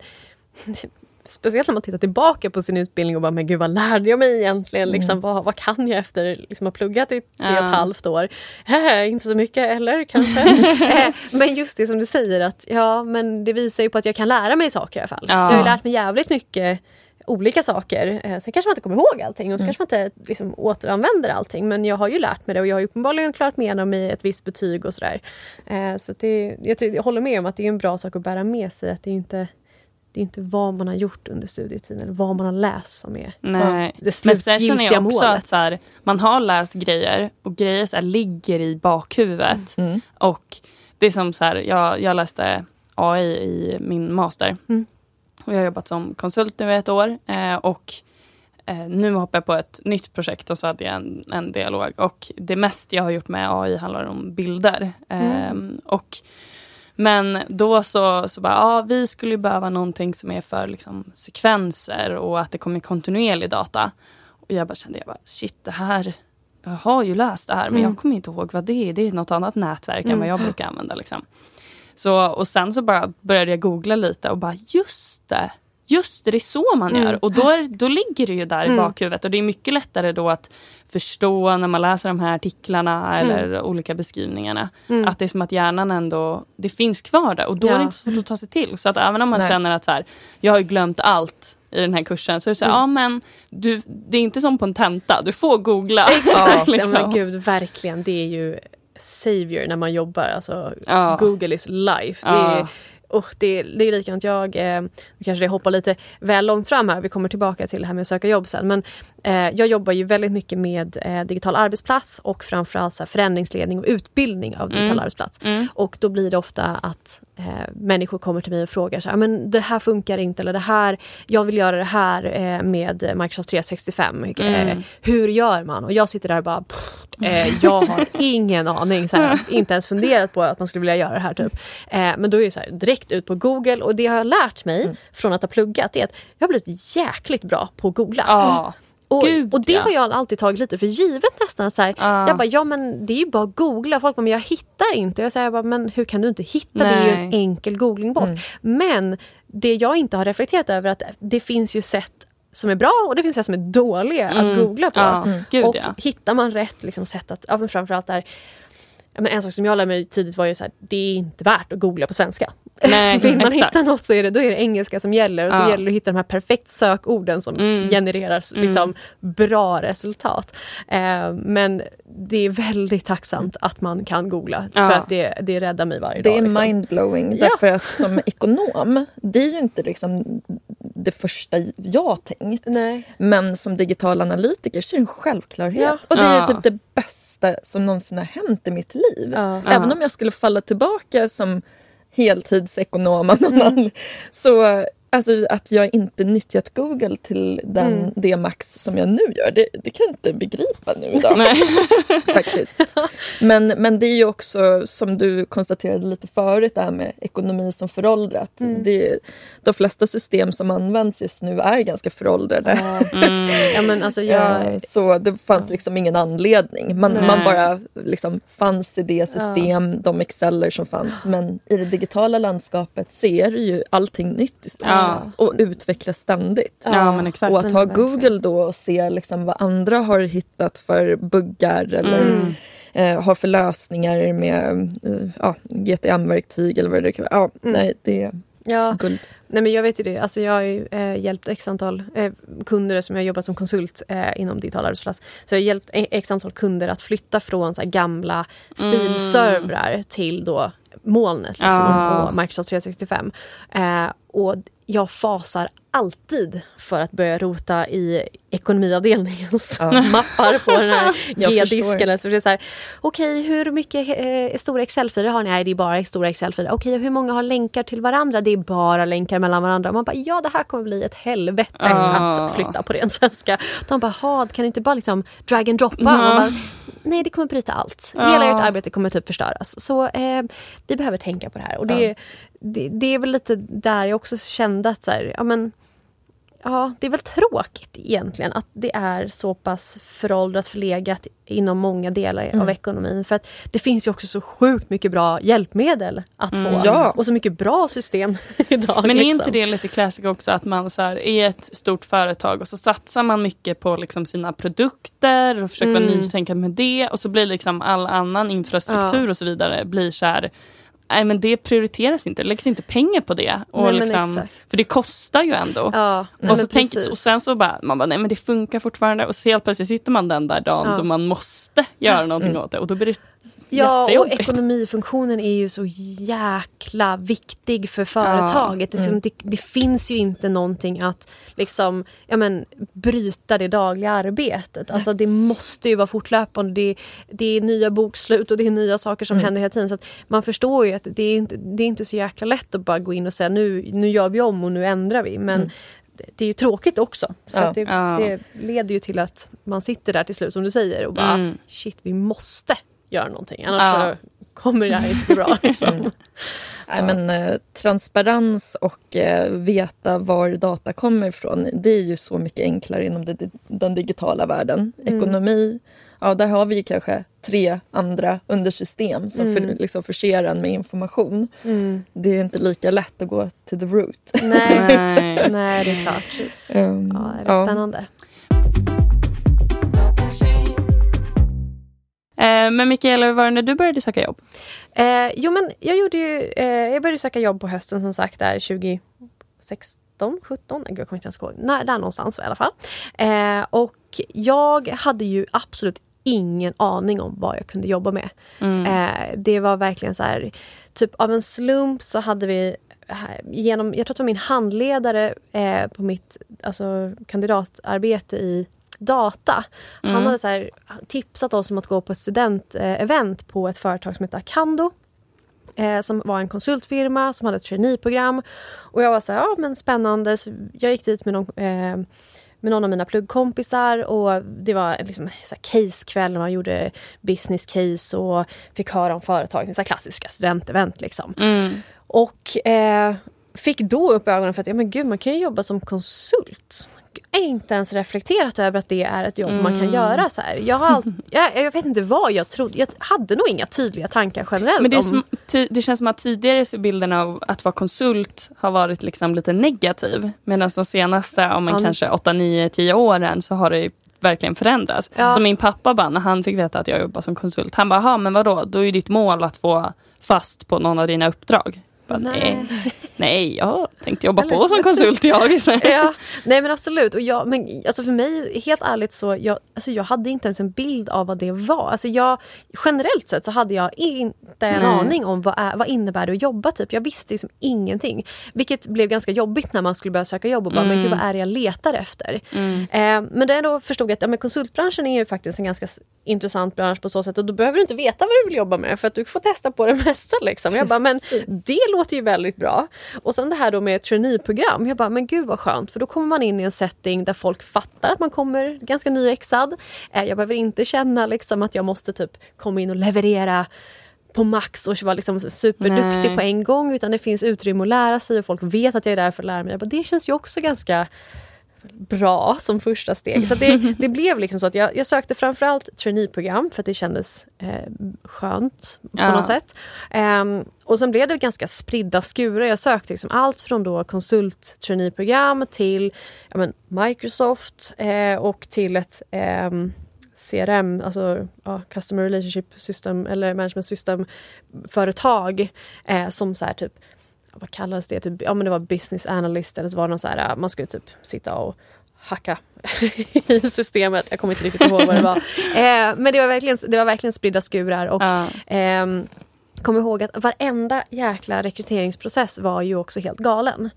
S1: *laughs* speciellt när man tittar tillbaka på sin utbildning och bara, men gud vad lärde jag mig egentligen? Liksom, mm. vad, vad kan jag efter liksom, att ha pluggat i tre och ett halvt år? Äh, inte så mycket eller kanske. *laughs* Men just det som du säger att ja, men det visar ju på att jag kan lära mig saker i alla fall. Ja. Jag har ju lärt mig jävligt mycket olika saker. Eh, sen kanske man inte kommer ihåg allting och så mm. kanske man inte liksom, återanvänder allting. Men jag har ju lärt mig det och jag har uppenbarligen klarat med igenom i ett visst betyg och sådär. Eh, så det, jag, jag, håller med om att det är en bra sak att bära med sig. Att det inte det är inte vad man har gjort under studietiden eller vad man har läst som är
S2: Nej. det slutgiltiga Men sen känner jag också målet. att så här, man har läst grejer och grejer så här, ligger i bakhuvudet. Mm. Och det är som så här, jag, jag läste AI i min master. Mm. Och jag har jobbat som konsult nu i ett år. Eh, och eh, nu hoppar jag på ett nytt projekt och så hade jag en, en dialog. Och det mest jag har gjort med AI handlar om bilder. Mm. Eh, och, men då så, så bara, ja vi skulle behöva någonting som är för liksom, sekvenser och att det kommer kontinuerlig data. Och jag bara kände, jag bara, shit det här, jag har ju läst det här men mm. jag kommer inte ihåg vad det är. Det är något annat nätverk mm. än vad jag brukar använda. Liksom. Så, och sen så bara började jag googla lite och bara just det. Just det, det är så man gör. Mm. Och då, är, då ligger det ju där mm. i bakhuvudet. Och det är mycket lättare då att förstå när man läser de här artiklarna mm. eller olika beskrivningarna. Mm. Att det är som att hjärnan ändå, det finns kvar där. Och då ja. är det inte så svårt att ta sig till. Så att även om man Nej. känner att så här, jag har glömt allt i den här kursen. Så så här, mm. ja men du, det är inte som på en tenta, du får googla.
S1: Exakt, *laughs* liksom. ja, men gud verkligen. Det är ju savior när man jobbar. Alltså, ja. Google is life. Det är, oh, det, det är likadant. Jag eh, kanske det hoppar lite väl långt fram här. Vi kommer tillbaka till det här med att söka jobb sen. Men eh, jag jobbar ju väldigt mycket med eh, digital arbetsplats och framförallt så här, förändringsledning och utbildning av digital
S2: Mm.
S1: arbetsplats.
S2: Mm.
S1: Och då blir det ofta att eh, människor kommer till mig och frågar så här, men det här funkar inte eller det här, jag vill göra det här eh, med Microsoft 365. Eh,
S2: Mm.
S1: hur gör man? Och jag sitter där och bara, pff, eh, jag har ingen aning. Så här, inte ens funderat på att man skulle vilja göra det här. Typ. Eh, men då är det här, direkt ut på Google och det har jag lärt mig
S2: Mm.
S1: från att ha pluggat är att jag har blivit jäkligt bra på att googla.
S2: Ja.
S1: Och,
S2: Gud,
S1: och det
S2: ja.
S1: har jag alltid tagit lite för givet nästan. Så här,
S2: Ja.
S1: Jag bara, ja men det är ju bara att googla. Folk bara, men jag hittar inte. Jag säger bara, men hur kan du inte hitta? Det är ju en
S2: Nej.
S1: enkel googlingbock. Men det jag inte har reflekterat över är att det finns ju sätt som är bra och det finns sätt som är dåliga att googla på.
S2: Ja, Mm. gud
S1: och
S2: ja.
S1: hittar man rätt liksom, sätt att, ja, men framförallt där Ja, men en sak som jag lärde mig tidigt var ju så här, det är inte värt att googla på svenska.
S2: Nej, *laughs*
S1: Vill man
S2: exakt.
S1: hitta något så är det, då är det engelska som gäller och så
S2: Ja.
S1: gäller det att hitta de här perfekt sökorden som
S2: Mm.
S1: genererar liksom, bra resultat. Eh, men det är väldigt tacksamt att man kan googla
S2: Ja.
S1: för att det, det räddar mig varje
S3: Det
S1: dag.
S3: är
S1: liksom.
S3: mindblowing.
S1: Ja.
S3: Därför att som ekonom, det är ju inte liksom det första jag tänkt.
S1: Nej.
S3: Men som digital analytiker så är det en självklarhet.
S1: Ja.
S3: Och det är typ det bästa som någonsin har hänt i mitt liv.
S1: Ja.
S3: Även
S2: Ja.
S3: om jag skulle falla tillbaka som heltidsekonom av någon annan. Så alltså, att jag inte nyttjat Google till den,
S1: Mm.
S3: det max som jag nu gör, det, det kan jag inte begripa nu idag. *laughs* Faktiskt. Men, men det är ju också, som du konstaterade lite förut, det här med ekonomi som föråldrat. Det, de flesta system som används just nu är ganska föråldrade.
S2: Mm. *laughs*
S1: Ja, men alltså jag,
S3: Eh, Så det fanns liksom ingen anledning. Man,
S2: Nej.
S3: man bara liksom fanns i det system, de exceller som fanns. Men i det digitala landskapet ser ju allting nytt i stort
S2: Ja.
S3: Sett och utvecklas ständigt.
S2: Ja, men exakt.
S3: Och att ha. Google då och se liksom vad andra har hittat för buggar eller
S2: Mm.
S3: eh, har för lösningar med eh, ja, GTM-verktyg eller vad det kan vara. Ja,
S1: Mm.
S3: nej, det är
S1: ja,
S3: guld.
S1: Nej men jag vet ju det. Alltså jag har ju eh, hjälpt x antal eh, kunder som jag jobbat som konsult eh, inom digital arbetsplats. Så jag har hjälpt e- x antal kunder att flytta från så här, gamla filservrar till då molnet liksom,
S2: Ah.
S1: och Microsoft 365. Och jag fasar alltid för att börja rota i ekonomiavdelningens *laughs*
S3: Ja.
S1: mappar på den här *laughs* G-disken.
S3: förstår.
S1: eller Så det är så här, Okej, hur mycket eh, stora Excel-filer har ni? Nej, det är bara stora Excel-filer. Okej, och hur många har länkar till varandra? Det är bara länkar mellan varandra. Och man bara, ja det här kommer bli ett helvete
S2: Ah.
S1: att flytta på ren svenska. De bara, "Ha, kan inte bara liksom drag and droppa?
S2: Ja.
S1: Bara, Nej, det kommer bryta allt. Hela
S2: Ja.
S1: ert arbete kommer typ förstöras. Så eh, vi behöver tänka på det här. Och det,
S3: Ja.
S1: Det, det är väl lite där jag också kände att så här, ja men Ja, det är väl tråkigt egentligen att det är så pass föråldrat, förlegat inom många delar
S3: Mm.
S1: av ekonomin. För att det finns ju också så sjukt mycket bra hjälpmedel att få.
S3: Mm. Ja.
S1: Och så mycket bra system *laughs* idag.
S2: Men är
S1: liksom.
S2: inte det lite classic också att man så här, är ett stort företag och så satsar man mycket på liksom sina produkter och försöker vara
S1: Mm.
S2: nytänkande med det och så blir liksom all annan infrastruktur
S1: Ja.
S2: och så vidare blir så här Nej men det prioriteras inte, det läggs inte pengar på det. Och
S1: Nej,
S2: liksom, för det kostar ju ändå.
S1: Ja, nej,
S2: och, så
S1: precis.
S2: och sen så bara, man bara, nej men det funkar fortfarande och så helt plötsligt sitter man den där dagen
S1: Ja.
S2: då man måste göra någonting
S3: Mm.
S2: åt det och då blir det
S1: Ja, och ekonomifunktionen är ju så jäkla viktig för företaget. Det, är som, det, det finns ju inte någonting att liksom, ja, men, bryta det dagliga arbetet. Alltså, det måste ju vara fortlöpande. Det, det är nya bokslut och det är nya saker som händer hela tiden. Så man förstår ju att det är, inte, det är inte så jäkla lätt att bara gå in och säga nu, nu gör vi om och nu ändrar vi. Men det- det är ju tråkigt också. För
S3: Ja.
S1: det,
S2: Ja.
S1: det leder ju till att man sitter där till slut som du säger och bara
S2: Mm.
S1: shit vi måste göra någonting annars
S2: Ja.
S1: så kommer det här inte bra. *laughs* Liksom.
S3: Nej, men, eh, transparens och eh, veta var data kommer ifrån, det är ju så mycket enklare inom det, den digitala världen. Ekonomi, ja, där har vi kanske tre andra undersystem som för, liksom förser en med information. Det är inte lika lätt att gå till the root.
S1: Nej, *laughs*
S2: Nej.
S1: det är klart.
S3: Um,
S1: Ja, det är spännande.
S2: Men Mikaela, hur var det när du började söka jobb?
S1: Eh, jo, men jag, gjorde ju, eh, jag började söka jobb på hösten som sagt där 2016, 17, jag kommer inte ens ihåg. Nej, där någonstans i alla fall. Eh, och jag hade ju absolut ingen aning om vad jag kunde jobba med.
S2: Mm.
S1: Eh, det var verkligen så här, typ av en slump så hade vi genom, jag tror att det var min handledare eh, på mitt alltså, kandidatarbete i data. Mm. Han hade så här, tipsat oss om att gå på ett studentevent på ett företag som heter Akando. Eh, som var en konsultfirma som hade ett traineeprogram. Och jag var så här, ja men spännande. Så jag gick dit med någon, eh, med någon av mina pluggkompisar och det var liksom så casekväll. Man gjorde business case och fick höra om företag. Så klassiska studentevent liksom. Mm. Och eh, fick då upp ögonen för att ja, men gud, man kan ju jobba som konsult. Jag har inte ens reflekterat över att det är ett jobb mm. man kan mm. göra. Så här. Jag, har *laughs* jag, jag, vet inte vad jag trodde. Jag hade nog inga tydliga tankar generellt.
S2: Men det,
S1: om...
S2: som, det känns som att tidigare så bilden av att vara konsult har varit liksom lite negativ. Medan de senaste om en mm. kanske 8, 9, 10 åren så har det verkligen förändrats. Ja. Så min pappa bara, när han fick veta att jag jobbar som konsult, han bara, men vadå, då är ditt mål att få fast på någon av dina uppdrag. Bara, nej. nej, jag tänkte jobba Eller, på som konsult jag. *laughs*
S1: ja, nej men absolut. Och jag, men, alltså för mig, helt ärligt så jag, alltså jag hade inte ens en bild av vad det var. Alltså jag, generellt sett så hade jag inte en nej. aning om vad, är, vad innebär det att jobba. Typ. Jag visste liksom ingenting. Vilket blev ganska jobbigt när man skulle börja söka jobb och bara, mm. men gud vad är det jag letar efter? Mm. Eh, men då förstod jag att ja, men konsultbranschen är ju faktiskt en ganska intressant bransch på så sätt och då behöver du inte veta vad du vill jobba med för att du får testa på det *laughs* mesta. Liksom. Jag bara, men det låter ju väldigt bra. Och sen det här då med traineeprogram. Jag bara, men gud vad skönt för då kommer man in i en setting där folk fattar att man kommer ganska nyexad. Eh, jag behöver inte känna liksom att jag måste typ komma in och leverera på max och vara liksom superduktig Nej. på en gång utan det finns utrymme att lära sig och folk vet att jag är där för att lära mig. Jag bara, det känns ju också ganska bra som första steg. Så det, *laughs* det blev liksom så att jag, jag sökte framförallt traineeprogram för att det kändes eh, skönt på ja. något sätt. Um, och sen blev det ganska spridda skurar. Jag sökte liksom allt från då konsult traineeprogram till ja, men, Microsoft eh, och till ett eh, CRM, alltså ja, Customer Relationship System eller Management System företag eh, som så här, typ vad kallades det? Typ, ja men det var business analyst eller så var det någon så här, man skulle typ sitta och hacka *laughs* i systemet. Jag kommer inte riktigt ihåg vad det var. *laughs* Eh, men det var, verkligen, det var verkligen spridda skurar. Och, ja. eh, kom ihåg att varenda jäkla rekryteringsprocess var ju också helt galen.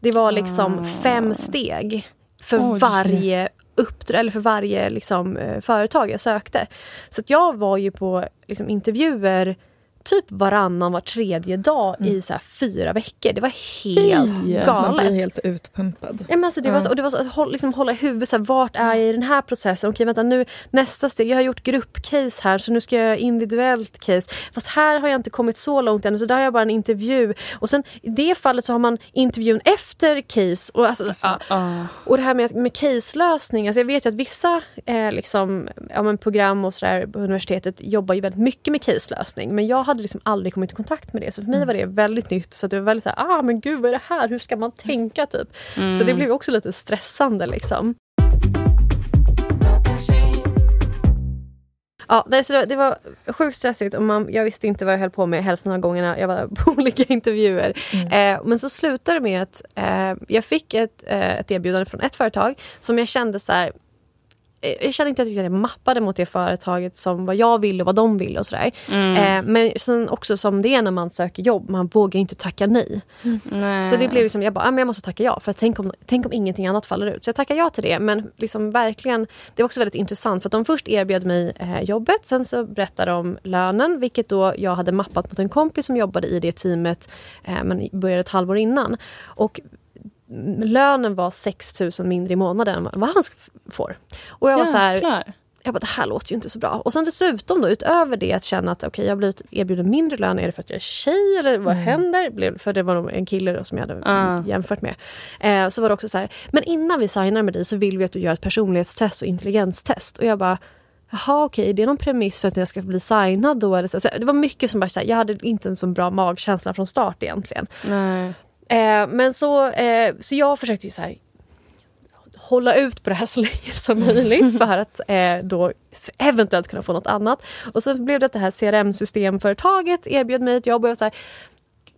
S1: Det var liksom ah. fem steg för Oj. varje uppdrag, eller för varje liksom, eh, företag jag sökte. Så att jag var ju på liksom, intervjuer typ varannan, var tredje dag mm. i så fyra veckor. Det var helt Fy, galet. Man
S3: blir helt utpumpad.
S1: Ja, men alltså det, ja. var så, och det var så att hålla, liksom, hålla i huvudet, så här, vart är jag i den här processen? Okej vänta nu, nästa steg, jag har gjort gruppcase här så nu ska jag göra individuellt case. Fast här har jag inte kommit så långt än så där har jag bara en intervju. Och sen i det fallet så har man intervjun efter case. Och, alltså, alltså, ja. och det här med, med case-lösning, alltså jag vet ju att vissa eh, liksom, ja, men program och sådär på universitetet jobbar ju väldigt mycket med case-lösning. Men jag hade liksom aldrig kommit i kontakt med det. Så för mig mm. var det väldigt nytt. Så det var väldigt så här, ah men gud vad är det här? Hur ska man tänka? typ. Mm. Så det blev också lite stressande liksom. Ja, det, var sjukt stressigt och man, jag visste inte vad jag höll på med hälften av gångerna jag var på *laughs* olika intervjuer. Mm. Eh, men så slutade det med att eh, jag fick ett, eh, ett erbjudande från ett företag som jag kände så här, jag kände inte att jag mappade mot det företaget som vad jag ville och vad de ville och sådär. Mm. Eh, men sen också som det är när man söker jobb, man vågar inte tacka nej. Mm. Så det blev liksom, jag bara, ah, men jag måste tacka ja för tänk om, tänk om ingenting annat faller ut. Så jag tackade ja till det men liksom verkligen, det var också väldigt intressant för att de först erbjöd mig eh, jobbet, sen så berättade de lönen vilket då jag hade mappat mot en kompis som jobbade i det teamet eh, men började ett halvår innan. Och lönen var 6 000 mindre i månaden än vad han får. Och jag var så här, jag bara, det här låter ju inte så bra. Och sen dessutom då, utöver det att känna att okay, jag blivit erbjuden mindre lön, är det för att jag är tjej eller vad mm. händer? För det var nog en kille då, som jag hade uh. jämfört med. Eh, så var det också så här, men innan vi signar med dig så vill vi att du gör ett personlighetstest och intelligenstest. Och jag bara, Jaha okej, okay, det är någon premiss för att jag ska bli signad då? Eller så. så det var mycket som bara, så här, jag hade inte en så bra magkänsla från start egentligen.
S2: Nej.
S1: Eh, men så, eh, så jag försökte ju så här, hålla ut på det här så länge som möjligt *laughs* för att eh, då eventuellt kunna få något annat. Och så blev det att det här CRM-systemföretaget erbjöd mig ett jobb och jag så här,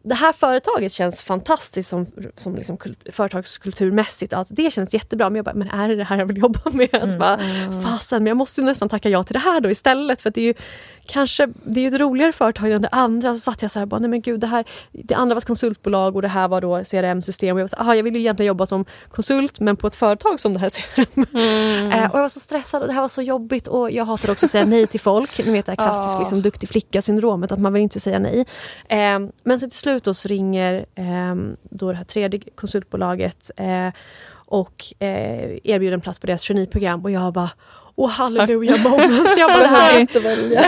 S1: det här företaget känns fantastiskt som, som liksom kult, företagskulturmässigt. Alltså det känns jättebra. Men jag bara, men är det det här jag vill jobba med? *laughs* Mm. Så bara, fasen, men jag måste nästan tacka ja till det här då istället. För det är ju kanske, det är ju ett roligare företag än det andra. Så satt jag så här, bara, nej men gud, det här, det andra var ett konsultbolag och det här var då CRM-system. Och jag var så, aha, jag vill ju egentligen jobba som konsult men på ett företag som det här CRM. Mm. Eh, och jag var så stressad och det här var så jobbigt och jag hatar också att säga nej till folk. Ni vet det här klassiskt liksom, duktig flicka-syndromet, att man vill inte säga nej. Eh, men så till slut då så ringer eh, då det här tredje konsultbolaget eh, och eh, erbjuder en plats på deras traineeprogram och jag bara Åh halleluja moment. Jag bara, det här.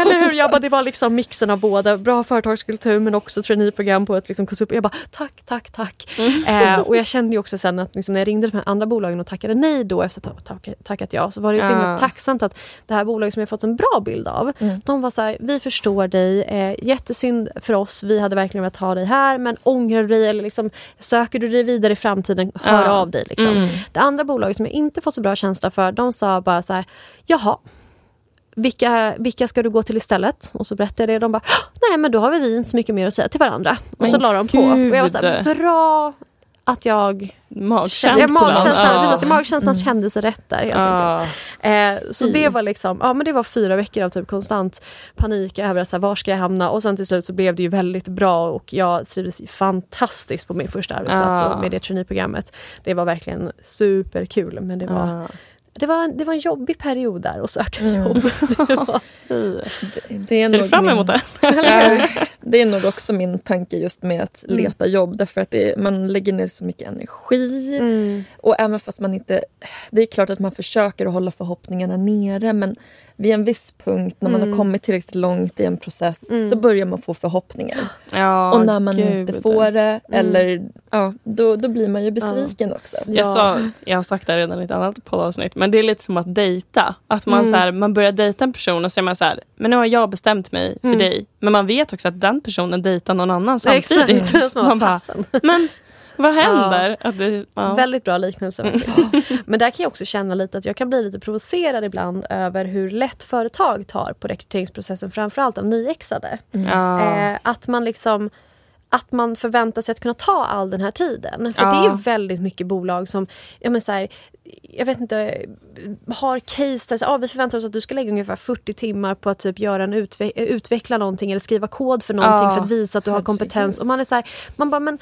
S1: Eller hur? Jag bara, det var liksom mixen av båda. Bra företagskultur men också traineeprogram på ett liksom konsult. Jag bara tack, tack, tack. Mm. Eh, och jag kände ju också sen att liksom, när jag ringde de här andra bolagen och tackade nej då efter att ha tackat ja så var det så himla ja. tacksamt att det här bolaget som jag fått en bra bild av. Mm. De var så här, vi förstår dig, eh, jättesynd för oss, vi hade verkligen velat ha dig här men ångrar du dig eller liksom, söker du dig vidare i framtiden, hör ja. av dig. Liksom. Mm. Det andra bolaget som jag inte fått så bra känsla för, de sa bara så här jaha, vilka, vilka ska du gå till istället? Och så berättade jag det. De bara, nej men då har vi inte så mycket mer att säga till varandra. Och men så la de på. Och jag var så här, bra att jag...
S2: Magkänslan.
S1: Ja, magkänslan, ja. magkänslan mm. kändes rätt där. Ja. Eh, så det var liksom, ja men det var fyra veckor av typ konstant panik över att så här, var ska jag hamna och sen till slut så blev det ju väldigt bra och jag trivdes fantastiskt på min första arbetsplats och med det traineeprogrammet. Det var verkligen superkul men det var det var, det var en jobbig period där att söka mm. jobb. *laughs*
S2: det, det är Ser du fram emot det? *laughs*
S3: det är nog också min tanke just med att mm. leta jobb. Därför att det, man lägger ner så mycket energi. Mm. Och även fast man inte... Det är klart att man försöker att hålla förhoppningarna nere men vid en viss punkt när man mm. har kommit tillräckligt långt i en process mm. så börjar man få förhoppningar.
S2: Ja,
S3: och när man Gud. inte får det, mm. eller, ja, då, då blir man ju besviken ja. också.
S2: Jag, sa, jag har sagt det redan i ett annat poddavsnitt men det är lite som att dejta. Att man, mm. så här, man börjar dejta en person och så är man så här, men nu har jag bestämt mig för mm. dig. Men man vet också att den personen dejtar någon annan samtidigt. *laughs*
S1: Exakt.
S2: man bara, men vad händer?
S1: Ja.
S2: Det,
S1: ja. Väldigt bra liknelse. Mm. *laughs* Men där kan jag också känna lite att jag kan bli lite provocerad ibland över hur lätt företag tar på rekryteringsprocessen, framförallt av nyexade. Mm. Eh, att man liksom att man förväntar sig att kunna ta all den här tiden. För ja. det är väldigt mycket bolag som, ja men så här, jag vet inte, har case där ah, vi förväntar oss att du ska lägga ungefär 40 timmar på att typ göra en utve utveckla någonting eller skriva kod för någonting ja. för att visa att du har kompetens. Och man är så här, man bara men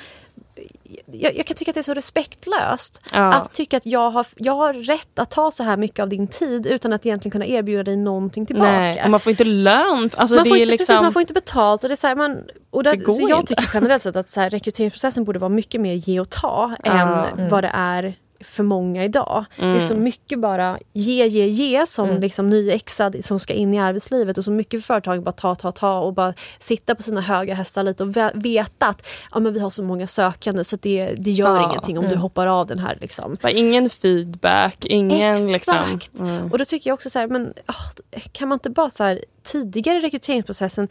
S1: jag, jag, kan tycka att det är så respektlöst. Ja. Att tycka att jag har, jag har rätt att ta så här mycket av din tid utan att egentligen kunna erbjuda dig någonting tillbaka. Nej,
S2: och man får inte lön. Alltså
S1: man, får
S2: inte,
S1: liksom... precis, man får inte betalt. Och det är så här, man, och där, det så jag inte. tycker generellt sett att så här, rekryteringsprocessen borde vara mycket mer ge och ta ja. än mm. vad det är för många idag. Mm. Det är så mm. mycket bara ge, ge, ge som mm. liksom nyexad som ska in i arbetslivet och så mycket företag bara ta, ta, ta och bara sitta på sina höga hästar lite och veta att ja, men vi har så många sökande så det, det gör ja. ingenting om mm. du hoppar av den här. Liksom.
S2: Bara ingen feedback, ingen... Liksom-
S1: Exakt! Liksom, mm. Och då tycker jag också så här, men oh, kan man inte bara så här, tidigare i rekryteringsprocessen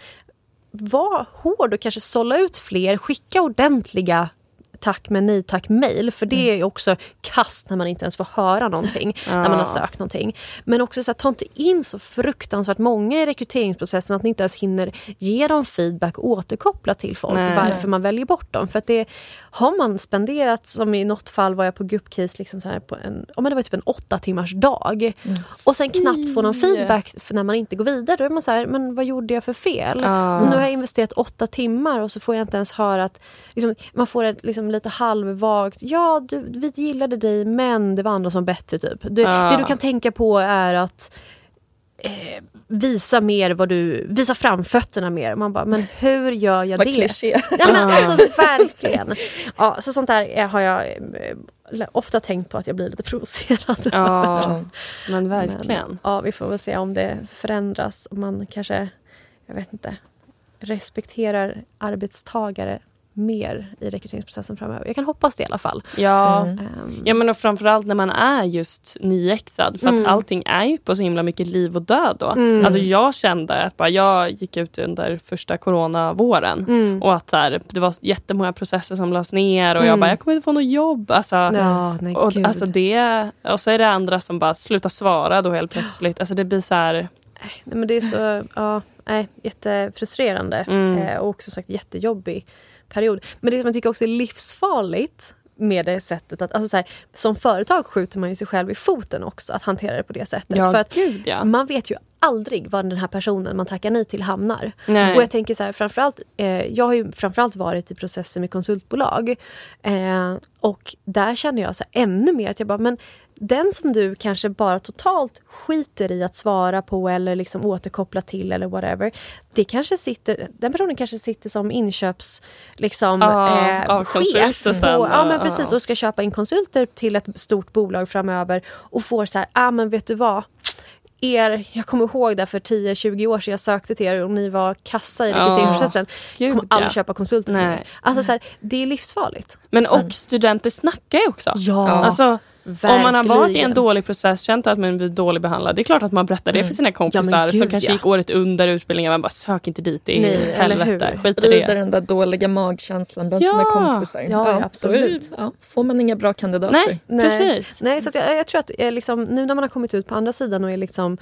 S1: vara hård och kanske sålla ut fler, skicka ordentliga tack men nej tack mail. För det mm. är också kast när man inte ens får höra någonting *laughs* ja. när man har sökt någonting. Men också så här, ta inte in så fruktansvärt många i rekryteringsprocessen att ni inte ens hinner ge dem feedback och återkoppla till folk nej. varför man väljer bort dem. För att det har man spenderat, som i något fall var jag på gruppcase liksom så här på en, oh, men det var typ en åtta timmars dag. Mm. Och sen knappt få någon feedback när man inte går vidare. Då är man så här, men vad gjorde jag för fel? Ja. Nu har jag investerat åtta timmar och så får jag inte ens höra att liksom, man får ett liksom, lite halvvagt, ja du, vi gillade dig men det var andra som var bättre. Typ. Du, ja. Det du kan tänka på är att eh, visa mer vad du, visa framfötterna mer. Man bara, men hur gör jag
S3: vad
S1: det?
S3: Kliché.
S1: Ja men alltså *laughs* verkligen. Ja, så sånt där har jag eh, ofta tänkt på att jag blir lite provocerad.
S2: Ja, *laughs* men verkligen. Men,
S1: ja, vi får väl se om det förändras. Om man kanske, jag vet inte, respekterar arbetstagare mer i rekryteringsprocessen framöver. Jag kan hoppas det i alla fall.
S2: Ja, mm. um, ja men och framförallt när man är just nyexad. För mm. att allting är ju på så himla mycket liv och död då. Mm. Alltså jag kände att bara jag gick ut under första coronavåren mm. och att så här, det var jättemånga processer som lades ner och jag bara, mm. jag kommer inte få något jobb. Alltså,
S1: ja, nej,
S2: och, alltså det, och så är det andra som bara slutar svara då helt plötsligt. Alltså det blir så här...
S1: Nej, men det är så, ja, nej, jättefrustrerande mm. eh, och också sagt jättejobbig period. Men det som jag tycker också är livsfarligt med det sättet att alltså så här, som företag skjuter man ju sig själv i foten också att hantera det på det sättet.
S2: Ja,
S1: För att
S2: gud ja.
S1: man vet ju aldrig var den här personen man tackar nej till hamnar.
S2: Nej.
S1: Och jag tänker så här, framförallt, eh, jag har ju framförallt varit i processer med konsultbolag. Eh, och där känner jag så här, ännu mer att jag bara, men den som du kanske bara totalt skiter i att svara på eller liksom återkoppla till eller whatever. Det kanske sitter, den personen kanske sitter som inköps liksom,
S2: Ja,
S1: eh,
S2: konsult
S1: chef. på, ja men precis och ska köpa in konsulter till ett stort bolag framöver och får så här, ah men vet du vad? Er, jag kommer ihåg det för 10-20 år sedan jag sökte till er och ni var kassa i rekryteringsprocessen. Jag
S2: gud,
S1: kommer aldrig
S2: ja.
S1: köpa konsulter
S2: Nej.
S1: Alltså så här, det är livsfarligt.
S2: Men
S3: Sen-
S2: och studenter snackar ju också.
S1: Ja,
S2: Alltså, om man har varit i en
S1: verkligen.
S2: dålig process, känt att man blir dåligt behandlad, det är klart att man berättar det för sina kompisar
S1: gud,
S2: som kanske
S1: ja.
S2: gick året under utbildningen. Man bara sök inte dit, det är
S1: Nej,
S2: ett helvete.
S3: Sprider
S2: det.
S3: den där dåliga magkänslan bland
S2: Ja.
S3: sina kompisar.
S1: Ja, ja, absolut.
S3: ja, får man inga bra kandidater.
S2: Nej,
S1: Nej.
S2: precis.
S1: Nej, så att jag, jag tror att eh, liksom, nu när man har kommit ut på andra sidan och är liksom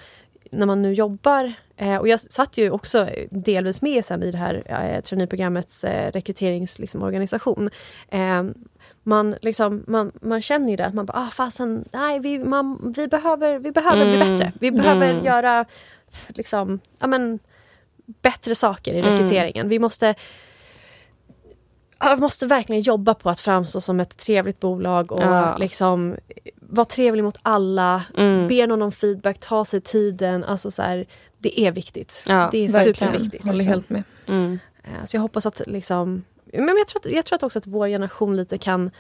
S1: när man nu jobbar, eh, och jag satt ju också delvis med sen i det här eh, traineeprogrammets eh, rekryteringsorganisation. Eh, man, liksom, man, man känner ju det, att man bara, ah, fasen, nej, vi, man, vi behöver, vi behöver bli
S2: Mm.
S1: bättre. Vi behöver
S2: Mm.
S1: göra liksom, ja, men, bättre saker i
S2: Mm.
S1: rekryteringen. Vi måste jag måste verkligen jobba på att framstå som ett trevligt bolag och
S2: Ja.
S1: liksom vara trevlig mot alla,
S2: Mm.
S1: be någon om feedback, ta sig tiden. Alltså så här, det är viktigt.
S2: Ja,
S1: det är
S3: Verkligen.
S1: superviktigt.
S3: Håller
S1: liksom.
S3: helt med.
S2: Mm.
S1: Eh, Så jag hoppas att liksom... Men jag tror, att, jag tror att också att vår generation lite kan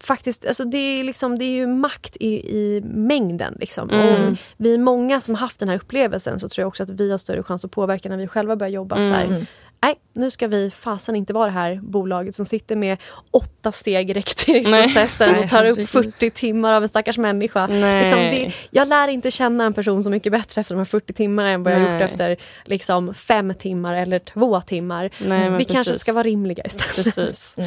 S1: faktiskt, alltså det är, liksom, det är ju makt i, i mängden. Liksom.
S2: Mm.
S1: Och vi är många som har haft den här upplevelsen så tror jag också att vi har större chans att påverka när vi själva börjar jobba. Att så här,
S3: Mm.
S1: Nej, nu ska vi fasen inte vara det här bolaget som sitter med åtta steg i rekryteringsprocessen och tar upp
S3: Nej,
S1: 40 timmar av en stackars människa. Liksom det, jag lär inte känna en person så mycket bättre efter de här 40 timmarna än vad jag
S2: Nej.
S1: gjort efter liksom, fem timmar eller två timmar.
S2: Nej,
S1: vi kanske
S2: precis.
S1: ska vara rimliga istället.
S2: Precis. *laughs*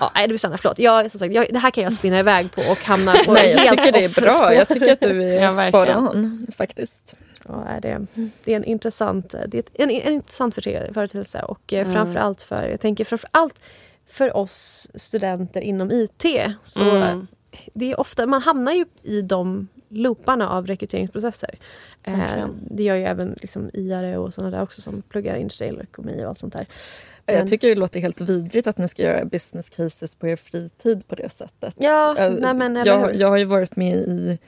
S3: Mm.
S1: Ja, nej, det blir spännande. Förlåt. Jag, som sagt, jag, det här kan jag spinna iväg på och hamna på
S3: Nej, jag tycker det är bra. Jag tycker att du är *laughs*
S2: Ja,
S3: spot on faktiskt.
S1: Ja, är det, det är en intressant, det är en, en intressant företeelse och eh,
S2: Mm.
S1: framförallt för, jag tänker framförallt för oss studenter inom IT så
S2: Mm.
S1: det är ofta, man hamnar ju i de looparna av rekryteringsprocesser. Eh, det gör ju även liksom IARE och sådana där också som pluggar industriell ekonomi och allt sånt där.
S3: Jag
S1: Men-
S3: tycker det låter helt vidrigt att ni ska göra business cases på er fritid på det sättet.
S1: Ja,
S3: Eh,
S1: nej men
S3: jag, jag har ju varit med i,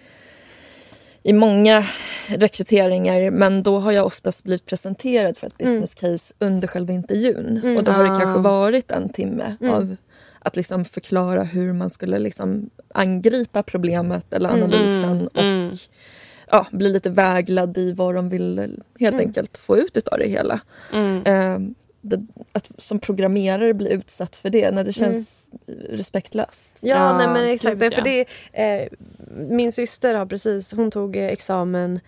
S3: i många rekryteringar men då har jag oftast blivit presenterad för ett business case under själva intervjun.
S1: Mm.
S3: Och då har det
S2: Ah.
S3: kanske varit en timme
S1: Mm.
S3: av att liksom förklara hur man skulle liksom angripa problemet eller
S1: Mm.
S3: analysen och
S2: Mm.
S3: ja, bli lite vägledd i vad de vill helt
S1: Mm.
S3: enkelt få ut utav det hela.
S2: Mm.
S3: Det, att som programmerare bli utsatt för det, när det känns respektlöst.
S1: Ja,
S2: Ja,
S1: nej men exakt.
S2: gud,
S1: för
S2: ja.
S1: det, eh, min syster har precis, hon tog examen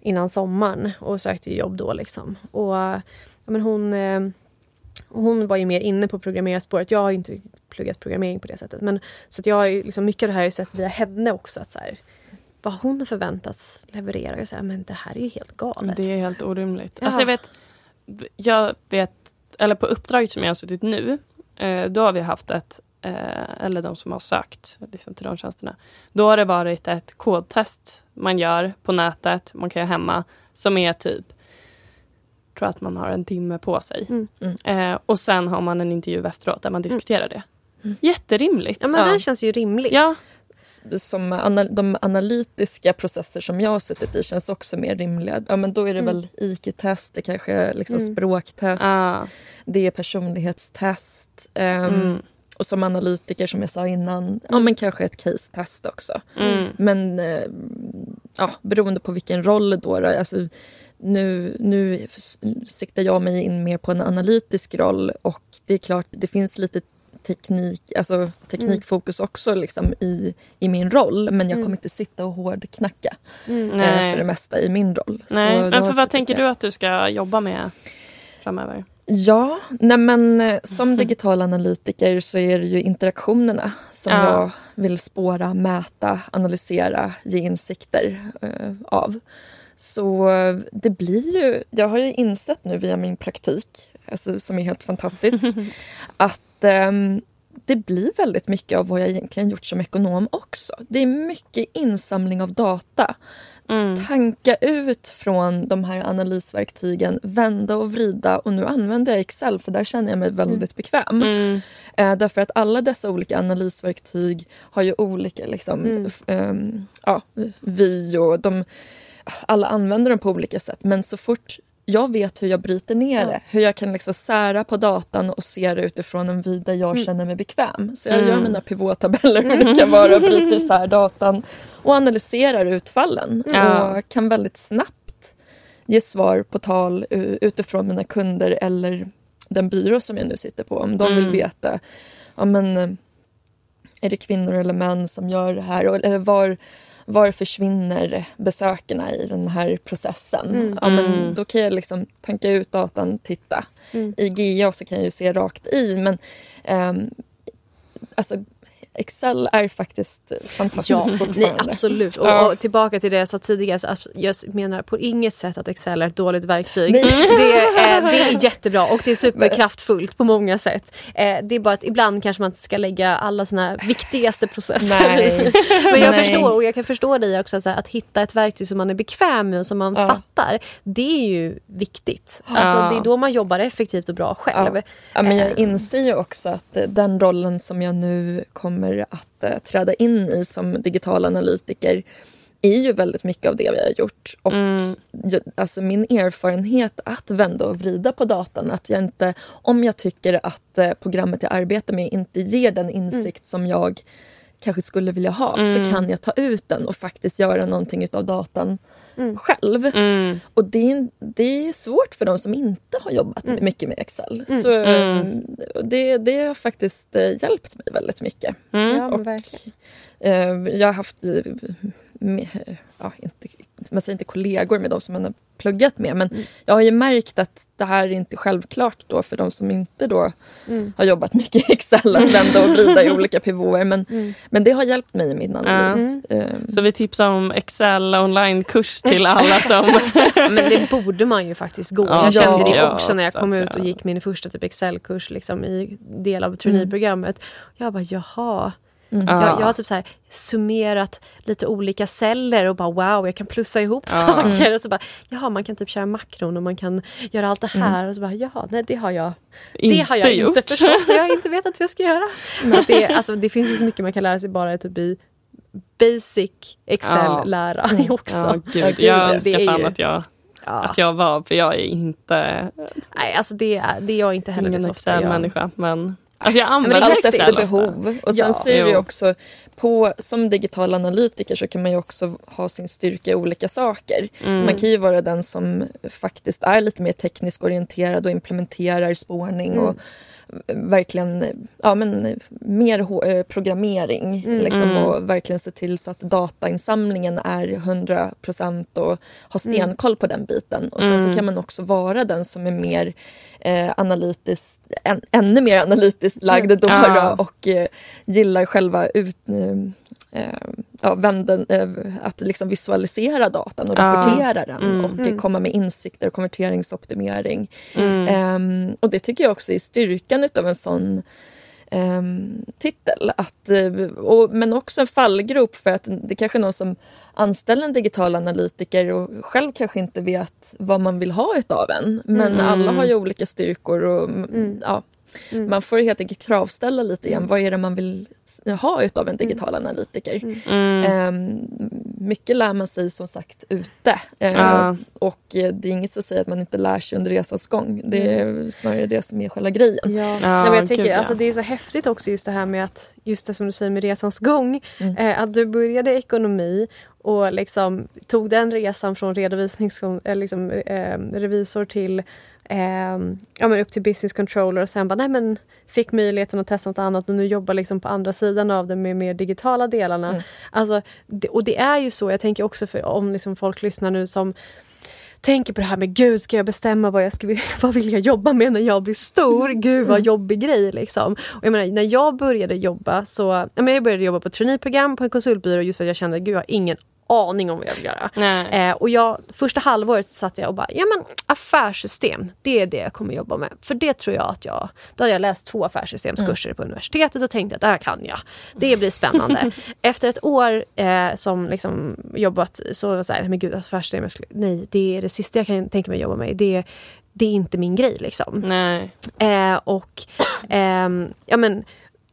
S1: innan sommaren och sökte jobb då liksom. Och ja, men hon, eh, hon var ju mer inne på programmerarspåret. Jag har ju inte riktigt pluggat programmering på det sättet. Men, så att jag har liksom, mycket av det här har jag sett via henne också. Att så här, vad hon har förväntats leverera. Och så här, men det här är ju helt galet.
S2: Det är helt orimligt.
S1: Ja.
S2: Alltså jag vet, jag vet, eller på uppdraget som jag har suttit nu, eh, då har vi haft ett, eh, eller de som har sökt liksom, till de tjänsterna. Då har det varit ett kodtest man gör på nätet, man kan göra hemma, som är typ, tror att man har en timme på sig.
S1: Mm.
S3: Mm.
S2: Eh, och sen har man en intervju efteråt där man diskuterar det.
S3: Mm.
S2: Jätterimligt.
S1: Ja men
S3: Ja.
S1: den känns ju rimlig.
S2: Ja,
S3: Som ana, de analytiska processer som jag har suttit i känns också mer rimliga. Ja, men då är det
S1: Mm.
S3: väl IQ-test, det kanske är liksom
S1: Mm.
S3: språktest,
S2: ah,
S3: det är personlighetstest. ehm,
S2: mm,
S3: Och som analytiker, som jag sa innan, ja,
S1: Mm.
S3: men kanske ett case-test också.
S2: mm,
S3: Men eh, ja, beroende på vilken roll då. då alltså, nu, nu siktar jag mig in mer på en analytisk roll och det är klart, det finns lite teknik, alltså teknikfokus också liksom i, i min roll men jag
S1: Mm.
S3: kommer inte sitta och hårdknacka
S1: Mm.
S3: eh, för det mesta i min roll.
S2: Nej, men för
S3: jag
S2: vad tänker
S3: där.
S2: du att du ska jobba med framöver?
S3: Ja, nej men eh,
S2: Mhm.
S3: som digital analytiker så är det ju interaktionerna som
S2: Ja.
S3: jag vill spåra, mäta, analysera, ge insikter eh, av. Så eh, det blir ju, jag har ju insett nu via min praktik, alltså, som är helt fantastisk, *laughs* att ehm, det blir väldigt mycket av vad jag egentligen gjort som ekonom också. Det är mycket insamling av data. Mm. Tanka ut från de här analysverktygen, vända och vrida. Och nu använder jag Excel för där känner jag mig väldigt bekväm. Mm. Eh, därför att alla dessa olika analysverktyg har ju olika liksom, mm. um, ja, vi och de, alla använder dem på olika sätt. Men så fort jag vet hur jag bryter ner det. Hur jag kan liksom sära på datan och se det utifrån en vid där jag mm. känner mig bekväm. Så jag mm. gör mina pivottabeller hur det kan vara, bryter isär datan och analyserar utfallen. Mm. Och kan väldigt snabbt ge svar på tal utifrån mina kunder eller den byrå som jag nu sitter på. Om de vill mm. veta ja, men, är det kvinnor eller män som gör det här? Eller var var försvinner besökarna i den här processen? Mm. Ja, men mm. då kan jag liksom tanka ut datan, titta. Mm. I GA så kan jag ju se rakt i men um, alltså, Excel är faktiskt fantastiskt ja, fortfarande.
S1: Nej, absolut. Och, ja. och, tillbaka till det jag sa tidigare, så jag menar på inget sätt att Excel är ett dåligt verktyg. *laughs* Det är, det är jättebra och det är superkraftfullt på många sätt. Eh, det är bara att ibland kanske man inte ska lägga alla sina viktigaste processer Nej. *laughs* Men jag Nej. förstår och jag kan förstå dig också, att, att hitta ett verktyg som man är bekväm med och som man ja. fattar. Det är ju viktigt. Alltså, ja. Det är då man jobbar effektivt och bra själv.
S3: Ja. men jag eh. inser ju också att den rollen som jag nu kommer kommer att eh, träda in i som digital analytiker är ju väldigt mycket av det vi har gjort. Och mm. alltså min erfarenhet att vända och vrida på datan, att jag inte, om jag tycker att eh, programmet jag arbetar med inte ger den insikt mm. som jag kanske skulle vilja ha mm. så kan jag ta ut den och faktiskt göra någonting av datan mm. själv. Mm. Och det är, det är svårt för de som inte har jobbat mm. mycket med Excel. Mm. Så mm. det, det har faktiskt eh, hjälpt mig väldigt mycket.
S1: Ja, och, verkligen.
S3: Eh, jag har haft med, ja, inte, man säger inte kollegor med de som man har pluggat med men mm. jag har ju märkt att det här är inte självklart då för de som inte då mm. har jobbat mycket i Excel att vända och vrida i *laughs* olika pivoter men, mm. men det har hjälpt mig i min analys.
S2: Um. Så vi tipsar om Excel online-kurs till alla *laughs* som...
S1: men det borde man ju faktiskt gå. Ja, jag kände det också när jag kom ut och gick min första typ Excel-kurs liksom, i del av traineeprogrammet. Jag bara jaha Mm. Jag, jag, har typ så här summerat lite olika celler och bara wow, jag kan plussa ihop ja. saker. Mm. Och så bara, jaha, man kan typ köra makron och man kan göra allt det här. Mm. Och så bara, jaha, nej det har jag inte, det har jag gjort. inte förstått jag har *laughs* inte vetat hur jag ska göra. så det, alltså, det finns ju så mycket man kan lära sig bara typ i basic Excel-lära ja. Mm. också. Ja,
S2: gud, jag önskar fan att jag Ja. att jag var, för jag är inte...
S1: Nej, alltså det, är, det är jag inte heller.
S2: Ingen Excel-människa, men Alltså jag använder
S3: Allt efter behov. Och sen ja, så är det också, på, som digital analytiker så kan man ju också ha sin styrka i olika saker. Mm. Man kan ju vara den som faktiskt är lite mer tekniskt orienterad och implementerar spårning mm. och verkligen ja, men, mer eh, programmering mm. liksom, mm. och verkligen se till så att datainsamlingen är 100 procent och ha stenkoll på den biten. Och sen så mm. kan man också vara den som är mer eh, analytiskt, än, ännu mer analytiskt lagd då, ja. då och eh, gillar själva ut, eh, ja, vänden, eh, att liksom visualisera datan och rapportera den mm. och mm. komma med insikter och konverteringsoptimering. Mm. Um, och det tycker jag också är styrkan av en sån um, titel. Att, eh, och, men också en fallgrop för att det kanske är någon som anställer en digital analytiker och själv kanske inte vet vad man vill ha utav en. Men mm. alla har ju olika styrkor och mm. ja, Mm. Man får helt enkelt kravställa lite igen. Mm. Vad är det man vill ha utav en digital mm. analytiker? Um, mycket lär man sig som sagt ute. Uh, och det är inget som säger att man inte lär sig under resans gång. Det är snarare det som är själva grejen.
S1: Ja. Ja, Nej, jag tänker, gud, ja. alltså, det är så häftigt också just det här med att, just det som du säger med resans gång. Mm. Eh, att du började ekonomi och liksom tog den resan från redovisnings, eh, liksom, eh, revisor till eh, ja, men upp till business controller och sen bara, nej men fick möjligheten att testa något annat och nu jobbar liksom på andra sidan av det med mer digitala delarna. Mm. Alltså, och det är ju så, jag tänker också för, om liksom folk lyssnar nu som tänker på det här med gud, ska jag bestämma vad jag ska, *laughs* vad vill jag jobba med när jag blir stor? Gud vad mm. jobbig grej liksom. Och jag menar, när jag började jobba så, jag började jobba på traineeprogram på en konsultbyrå just för att jag kände gud jag har ingen aning om vad jag vill göra. Eh, och jag, första halvåret satt jag och bara, ja men affärssystem, det är det jag kommer jobba med. För det tror jag att jag, då hade jag läst två affärssystemskurser på universitetet och tänkte att det här kan jag. Det blir spännande. *laughs* Efter ett år eh, som liksom jobbat så var jag så här, men gud affärssystem, jag skulle, nej det är det sista jag kan tänka mig att jobba med. Det, det är inte min grej liksom. Eh, och ehm, ja men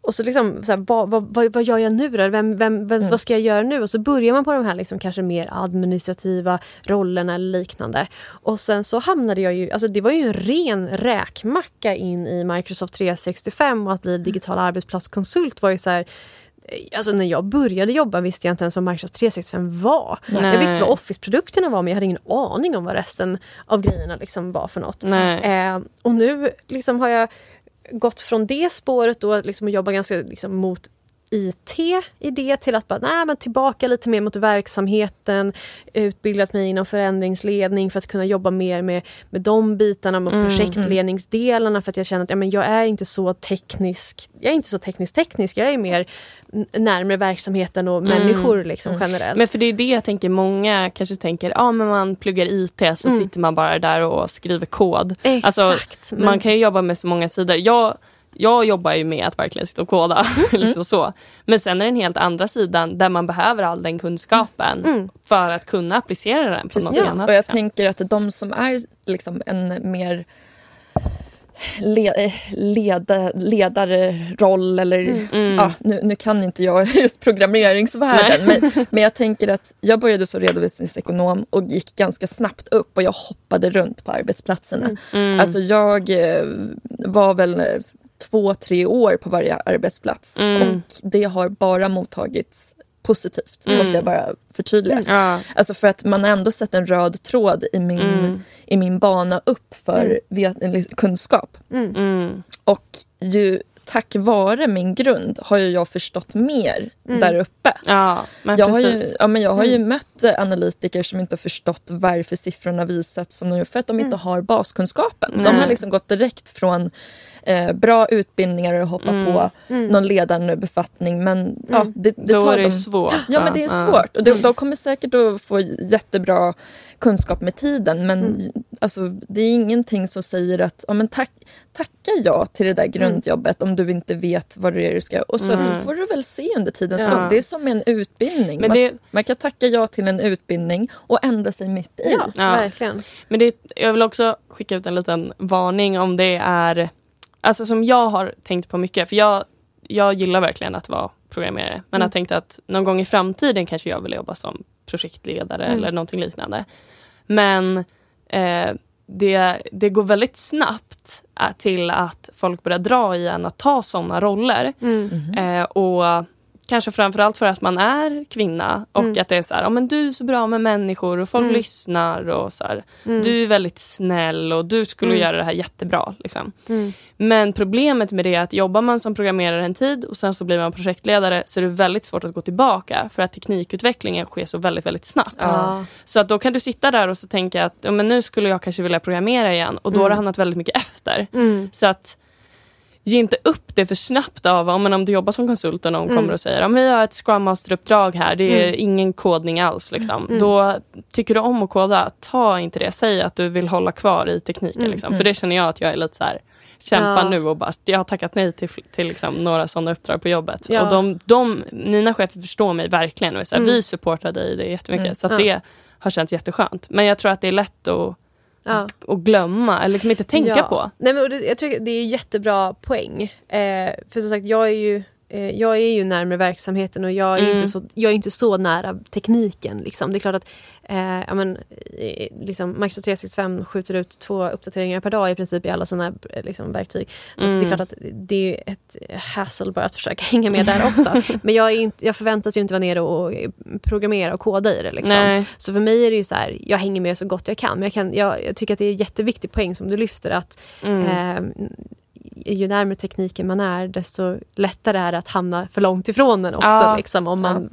S1: och så liksom, så här, vad, vad, vad, gör jag nu då? Vem, vem, vem, Vad ska jag göra nu? Och så börjar man på de här liksom, kanske mer administrativa rollerna eller liknande. Och sen så hamnade jag ju, alltså det var ju en ren räkmacka in i Microsoft 365 och att bli digital arbetsplatskonsult var ju så här, Alltså när jag började jobba visste jag inte ens vad Microsoft 365 var.
S2: Nej.
S1: Jag visste vad Office-produkterna var men jag hade ingen aning om vad resten av grejerna liksom var för något. Eh, och nu liksom har jag gått från det spåret då liksom att jobba ganska liksom mot IT i det till att bara, nej, men tillbaka lite mer mot verksamheten, utbildat mig inom förändringsledning för att kunna jobba mer med, med de bitarna, med projektledningsdelarna för att jag känner att ja, men jag är inte så teknisk, jag är inte så teknisk teknisk, jag är mer närmare verksamheten och människor liksom generellt.
S2: Men för det är det jag tänker, många kanske tänker, ja men man pluggar IT så sitter man bara där och skriver kod. Alltså,
S1: Exakt, men-
S2: Man kan ju jobba med så många sidor. Jag, jag jobbar ju med att verkligen sitta och koda. *laughs* liksom så. Men sen är det den helt andra sidan där man behöver all den kunskapen för att kunna applicera den på något
S3: Precis.
S2: annat.
S3: Och jag
S2: liksom.
S3: tänker att de som är liksom en mer le, leda, ledarroll eller... Ja, nu, nu kan inte jag *laughs* just programmeringsvärlden men, men jag tänker att jag började som redovisningsekonom och gick ganska snabbt upp och jag hoppade runt på arbetsplatserna. Alltså jag eh, var väl eh, två, tre år på varje arbetsplats. Och det har bara mottagits positivt, måste jag bara förtydliga.
S2: Ja.
S3: Alltså för att man har ändå sett en röd tråd i min, i min bana upp för vet, liksom, kunskap.
S2: Mm.
S3: Och ju tack vare min grund har ju jag förstått mer där uppe.
S2: Ja, men
S3: Jag har, ju, ja, men jag har ju mött analytiker som inte har förstått varför siffrorna visat som de gör för att de inte har baskunskapen. De har liksom gått direkt från eh, bra utbildningar och hoppa på någon ledande befattning. Men ja, det, det
S2: Då
S3: tar
S2: är det
S3: dem-
S2: svårt.
S3: Ja, men det är
S2: Ja.
S3: svårt. Och de, de kommer säkert att få jättebra kunskap med tiden men alltså, det är ingenting som säger att ja, men tack, tacka ja till det där grundjobbet om du inte vet vad det är du ska... Och så, så får du väl se under tidens
S2: Ja.
S3: gång. Det är som en utbildning.
S2: Men
S3: man,
S2: det-
S3: man kan tacka ja till en utbildning och ändra sig mitt i.
S1: ja,
S2: Ja.
S1: verkligen.
S2: Men det, jag vill också skicka ut en liten varning om det är, alltså som jag har tänkt på mycket, för jag, jag gillar verkligen att vara programmerare, men har tänkt att någon gång i framtiden kanske jag vill jobba som projektledare eller någonting liknande. Men eh, det, det går väldigt snabbt eh, till att folk börjar dra i en att ta sådana roller. Eh, och Kanske framförallt för att man är kvinna och att det är så här, ja, men du är så bra med människor och folk lyssnar och så här, du är väldigt snäll och du skulle göra det här jättebra. Liksom. Men problemet med det är att jobbar man som programmerare en tid och sen så blir man projektledare så är det väldigt svårt att gå tillbaka för att teknikutvecklingen sker så väldigt, väldigt snabbt.
S1: Ja.
S2: Så att då kan du sitta där och så tänka att ja, men nu skulle jag kanske vilja programmera igen och då har du hamnat väldigt mycket efter. Så att ge inte upp det för snabbt av om, om du jobbar som konsult och någon kommer och säger att vi har ett Scrum Master-uppdrag här, det är ingen kodning alls. Liksom. Då tycker du om att koda, ta inte det. Säg att du vill hålla kvar i tekniken. Liksom. För det känner jag att jag är lite så här kämpar
S1: Ja.
S2: nu och bara, jag har tackat nej till, till liksom några sådana uppdrag på jobbet.
S1: Ja.
S2: Och de, de, mina chefer förstår mig verkligen och är så här, vi supportar dig det jättemycket. Så det har känts jätteskönt. Men jag tror att det är lätt att,
S1: Ja.
S2: att glömma eller liksom inte tänka
S1: ja.
S2: på.
S1: Nej, men och jag tycker det är jättebra poäng. Eh, för som sagt, jag är ju jag är ju närmare verksamheten och jag är,
S2: Mm.
S1: inte, så, jag är inte så nära tekniken. Liksom. Det är klart att eh, ja, men, eh, liksom, Microsoft 365 skjuter ut två uppdateringar per dag i princip i alla sina eh, liksom, verktyg. Så att det är
S2: Mm.
S1: klart att det är ett hassle bara att försöka *laughs* hänga med där också. *laughs* Men jag, är inte, jag förväntas ju inte vara nere och eh, programmera och koda i det. Liksom. Så för mig är det ju så här, jag hänger med så gott jag kan. Men jag, kan, jag, jag tycker att det är en jätteviktig poäng som du lyfter att eh, ju närmare tekniken man är desto lättare är det att hamna för långt ifrån den också.
S2: Ja.
S1: Liksom, om man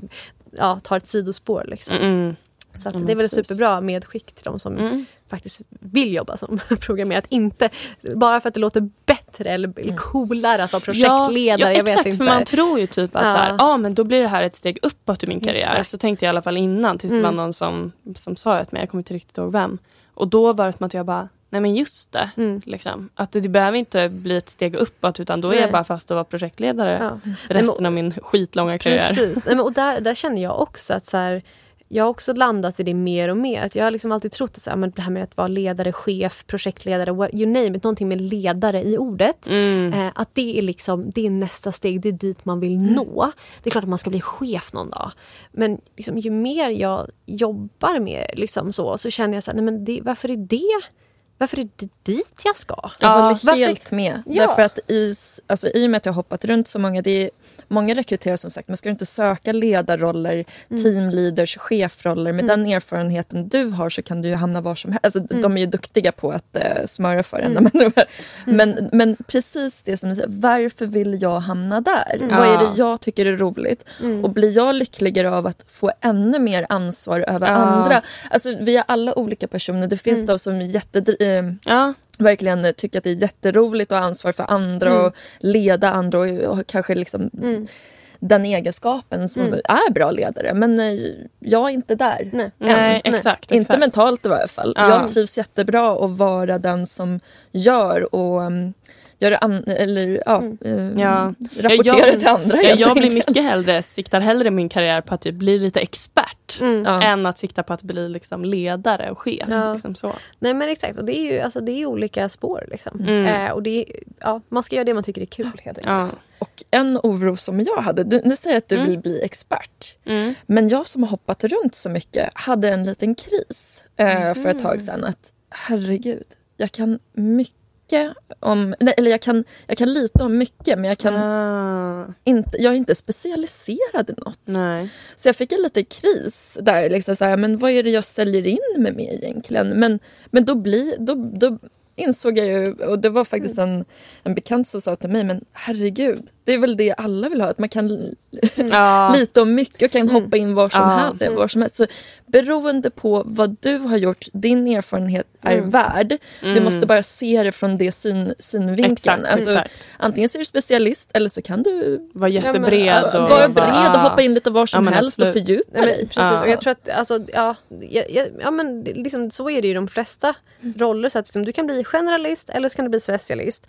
S1: ja. tar ett sidospår. Liksom.
S2: Mm.
S1: Så
S2: Ja, men
S1: det är väl
S2: precis.
S1: superbra medskick till de som
S2: Mm.
S1: faktiskt vill jobba som *laughs* programmerare. Att inte, bara för att det låter bättre eller eller coolare att vara projektledare.
S2: ja,
S1: jag vet
S2: exakt, för man tror ju typ att
S1: Ja.
S2: så här, ah, men då blir det här ett steg uppåt i min karriär.
S1: Exakt.
S2: Så tänkte jag i alla fall innan tills det
S1: Mm.
S2: var någon som, som sa det till mig, jag kommer inte riktigt ihåg vem. Och då var det som att jag bara, nej men just det.
S1: Mm.
S2: Liksom. Att det, det behöver inte bli ett steg uppåt utan då är
S1: Nej.
S2: jag bara fast att vara projektledare
S1: Ja.
S2: resten av min skitlånga karriär.
S1: Precis. Nej, men, och där, där känner jag också att så här, jag har också landat i det mer och mer. Att jag har liksom alltid trott att så här, men det här med att vara ledare, chef, projektledare, what, you name it, någonting med ledare i ordet.
S2: Mm.
S1: Eh, att det är, liksom, det är nästa steg, det är dit man vill nå. Det är klart att man ska bli chef någon dag. Men liksom, ju mer jag jobbar med liksom så, så känner jag så här, nej, men det, varför är det varför är det dit jag ska?
S3: Jag
S2: Ja,
S3: håller
S1: varför-
S3: helt med.
S1: Ja.
S3: Därför att i, alltså, i och med att jag har hoppat runt så många, det är många rekryterar som sagt, men ska du inte söka ledarroller,
S1: Mm.
S3: teamleaders, chefroller, med den erfarenheten du har så kan du ju hamna var som helst. Alltså,
S1: Mm.
S3: De är ju duktiga på att eh, smöra för en. Men, men, men precis det som du säger, varför vill jag hamna där?
S1: Mm.
S3: Vad är det jag tycker är roligt? Och blir jag lyckligare av att få ännu mer ansvar över andra? Alltså, vi är alla olika personer. Det finns
S1: Mm.
S3: de som är jätte, eh. Verkligen tycker att det är jätteroligt att ha ansvar för andra
S1: Mm.
S3: och leda andra och, och kanske liksom den egenskapen som
S1: Mm.
S3: är bra ledare. Men eh, jag är inte där.
S1: Nej.
S2: Nej, exakt.
S3: Inte
S2: exakt.
S3: mentalt i varje fall.
S2: Ja.
S3: Jag trivs jättebra att vara den som gör och um, gör det an- eller, ja, eh,
S2: Ja.
S3: rapporterar
S2: jag-
S3: till andra helt
S2: jag blir
S3: enkelt.
S2: mycket hellre, siktar hellre min karriär på att typ bli lite expert
S1: Mm.
S3: Ja.
S2: än att sikta på att bli liksom ledare och chef.
S1: Ja.
S2: Liksom så.
S1: Nej men exakt, och det är ju alltså, det är olika spår. Liksom.
S2: Mm.
S1: Eh, och det är, ja, man ska göra det man tycker är kul helt enkelt.
S2: Ja.
S3: Och en oro som jag hade, du, nu säger jag att du
S2: Mm.
S3: vill bli expert.
S2: Mm.
S3: Men jag som har hoppat runt så mycket hade en liten kris eh, för ett tag sedan. Att herregud, jag kan mycket om... Nej, eller jag kan, jag kan lite om mycket men jag, kan
S2: Ah,
S3: inte, jag är inte specialiserad i något.
S2: nej.
S3: Så jag fick en liten kris där. Liksom så här, men vad är det jag säljer in mig med egentligen? Men, men då, bli, då, då insåg jag ju, och det var faktiskt en, en bekant som sa till mig, men herregud, det är väl det alla vill ha, att man kan
S2: Ja. *laughs*
S3: lite om mycket och kan hoppa in var som,
S2: Ja.
S3: helst, var som helst. Så beroende på vad du har gjort, din erfarenhet är
S1: Mm.
S3: värd. Du
S2: Mm.
S3: måste bara se det från det syn, synvinkeln.
S2: Exakt,
S3: alltså,
S2: exakt.
S3: Antingen så är du specialist eller så kan du
S2: Var
S1: Ja,
S2: jättebred.
S3: ja,
S2: och
S3: vara
S2: bara-
S3: bred och hoppa in lite var som
S2: Ja, men
S3: helst och fördjupa
S1: Nej, men,
S3: dig.
S1: precis,
S2: Ja.
S1: och jag tror att alltså, ja, jag, ja, men, liksom, så är det ju i de flesta roller. Så att, liksom, du kan bli generalist eller så kan du bli specialist.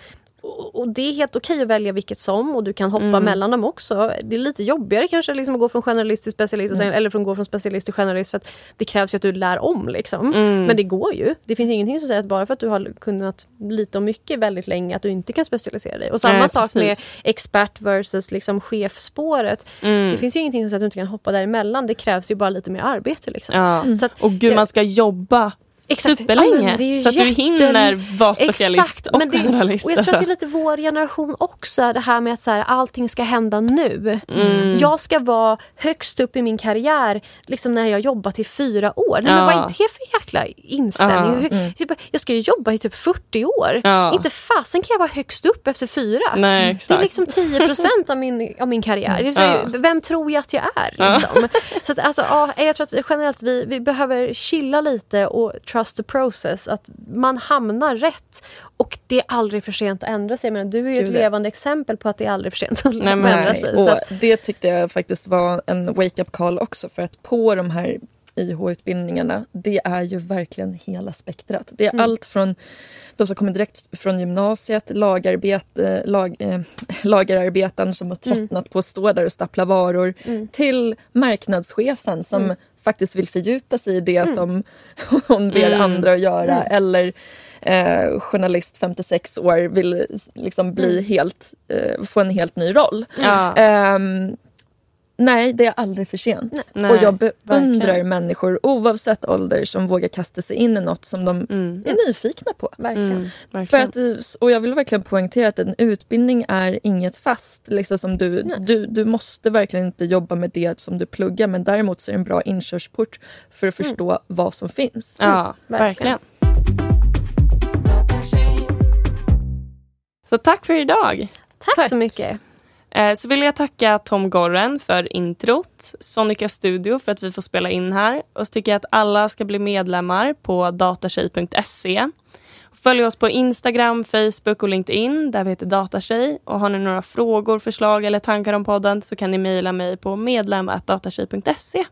S1: Och, det är helt okej att välja vilket som och du kan hoppa mellan dem också. Det är lite jobbigare kanske liksom, att gå från generalist till specialist och sen, eller från gå från specialist till generalist för att det krävs ju att du lär om. Liksom.
S2: Mm.
S1: Men det går ju. Det finns ingenting som säger att bara för att du har kunnat lite och mycket väldigt länge att du inte kan specialisera dig. Och samma
S2: Nej,
S1: sak med expert versus liksom chefsspåret.
S2: Mm.
S1: Det finns ju ingenting som säger att du inte kan hoppa däremellan. Det krävs ju bara lite mer arbete. Liksom.
S2: Ja.
S1: Att,
S2: Och gud, man ska jobba
S1: Exakt.
S2: superlänge.
S1: Ja,
S2: så att du hinner vara specialist
S1: Exakt,
S2: och
S1: men det-
S2: generalist.
S1: Och jag tror att det är lite vår generation också, det här med att så här, allting ska hända nu.
S2: Mm.
S1: Jag ska vara högst upp i min karriär liksom när jag jobbat i fyra år. Nej,
S2: Ja.
S1: men vad är det för jäkla inställning?
S2: Ja,
S1: Hur- typ, Jag ska ju jobba i typ 40 år.
S2: Ja.
S1: Inte fasen kan jag vara högst upp efter fyra.
S2: Nej,
S1: Det är liksom 10 procent av min, av min karriär.
S2: Ja.
S1: Vem tror jag att jag är? Liksom? Så att, alltså, ja, jag tror att vi, generellt vi, vi behöver chilla lite och trust the process. Att man hamnar rätt. Och det är aldrig för sent att ändra sig. Men du är ju
S3: Gud,
S1: ett
S3: det.
S1: levande exempel på att det är aldrig för sent att
S2: Nej,
S1: ändra
S3: Nej,
S1: sig.
S3: och det tyckte jag faktiskt var en wake-up call också. För att på de här YH-utbildningarna, det är ju verkligen hela spektrat. Det är
S1: Mm.
S3: allt från de som kommer direkt från gymnasiet, lagarbete, lag, eh, *laughs* lagerarbetaren som har
S1: Mm.
S3: tröttnat på att stå där och stappla varor, till marknadschefen som
S1: Mm.
S3: Faktiskt vill fördjupa sig i det som *laughs* hon ber
S2: Mm.
S3: andra att göra.
S1: Mm.
S3: Eller eh, journalist 56 år vill liksom bli
S1: Mm.
S3: helt, eh, få en helt ny roll.
S2: Ja.
S3: Ehm, nej, det är aldrig för sent.
S2: Nej,
S3: och jag beundrar
S2: verkligen.
S3: människor oavsett ålder som vågar kasta sig in i något som de
S2: Mm.
S3: är nyfikna på.
S1: verkligen.
S2: Mm,
S3: För att, eh, och jag vill verkligen poängtera att en utbildning är inget fast. Liksom som du, du, du måste verkligen inte jobba med det som du pluggar men däremot så är det en bra inkörsport för att förstå vad som finns.
S2: Ja,
S1: verkligen.
S2: verkligen. Så tack för idag.
S1: Tack,
S3: Tack.
S1: så mycket.
S2: Eh, så vill jag tacka Tom Gorren för introt, Sonica Studio för att vi får spela in här och så tycker jag att alla ska bli medlemmar på datatjej.se. Följ oss på Instagram, Facebook och LinkedIn där vi heter Datatjej. Och har ni några frågor, förslag eller tankar om podden så kan ni mejla mig på medlem.datatjej.se.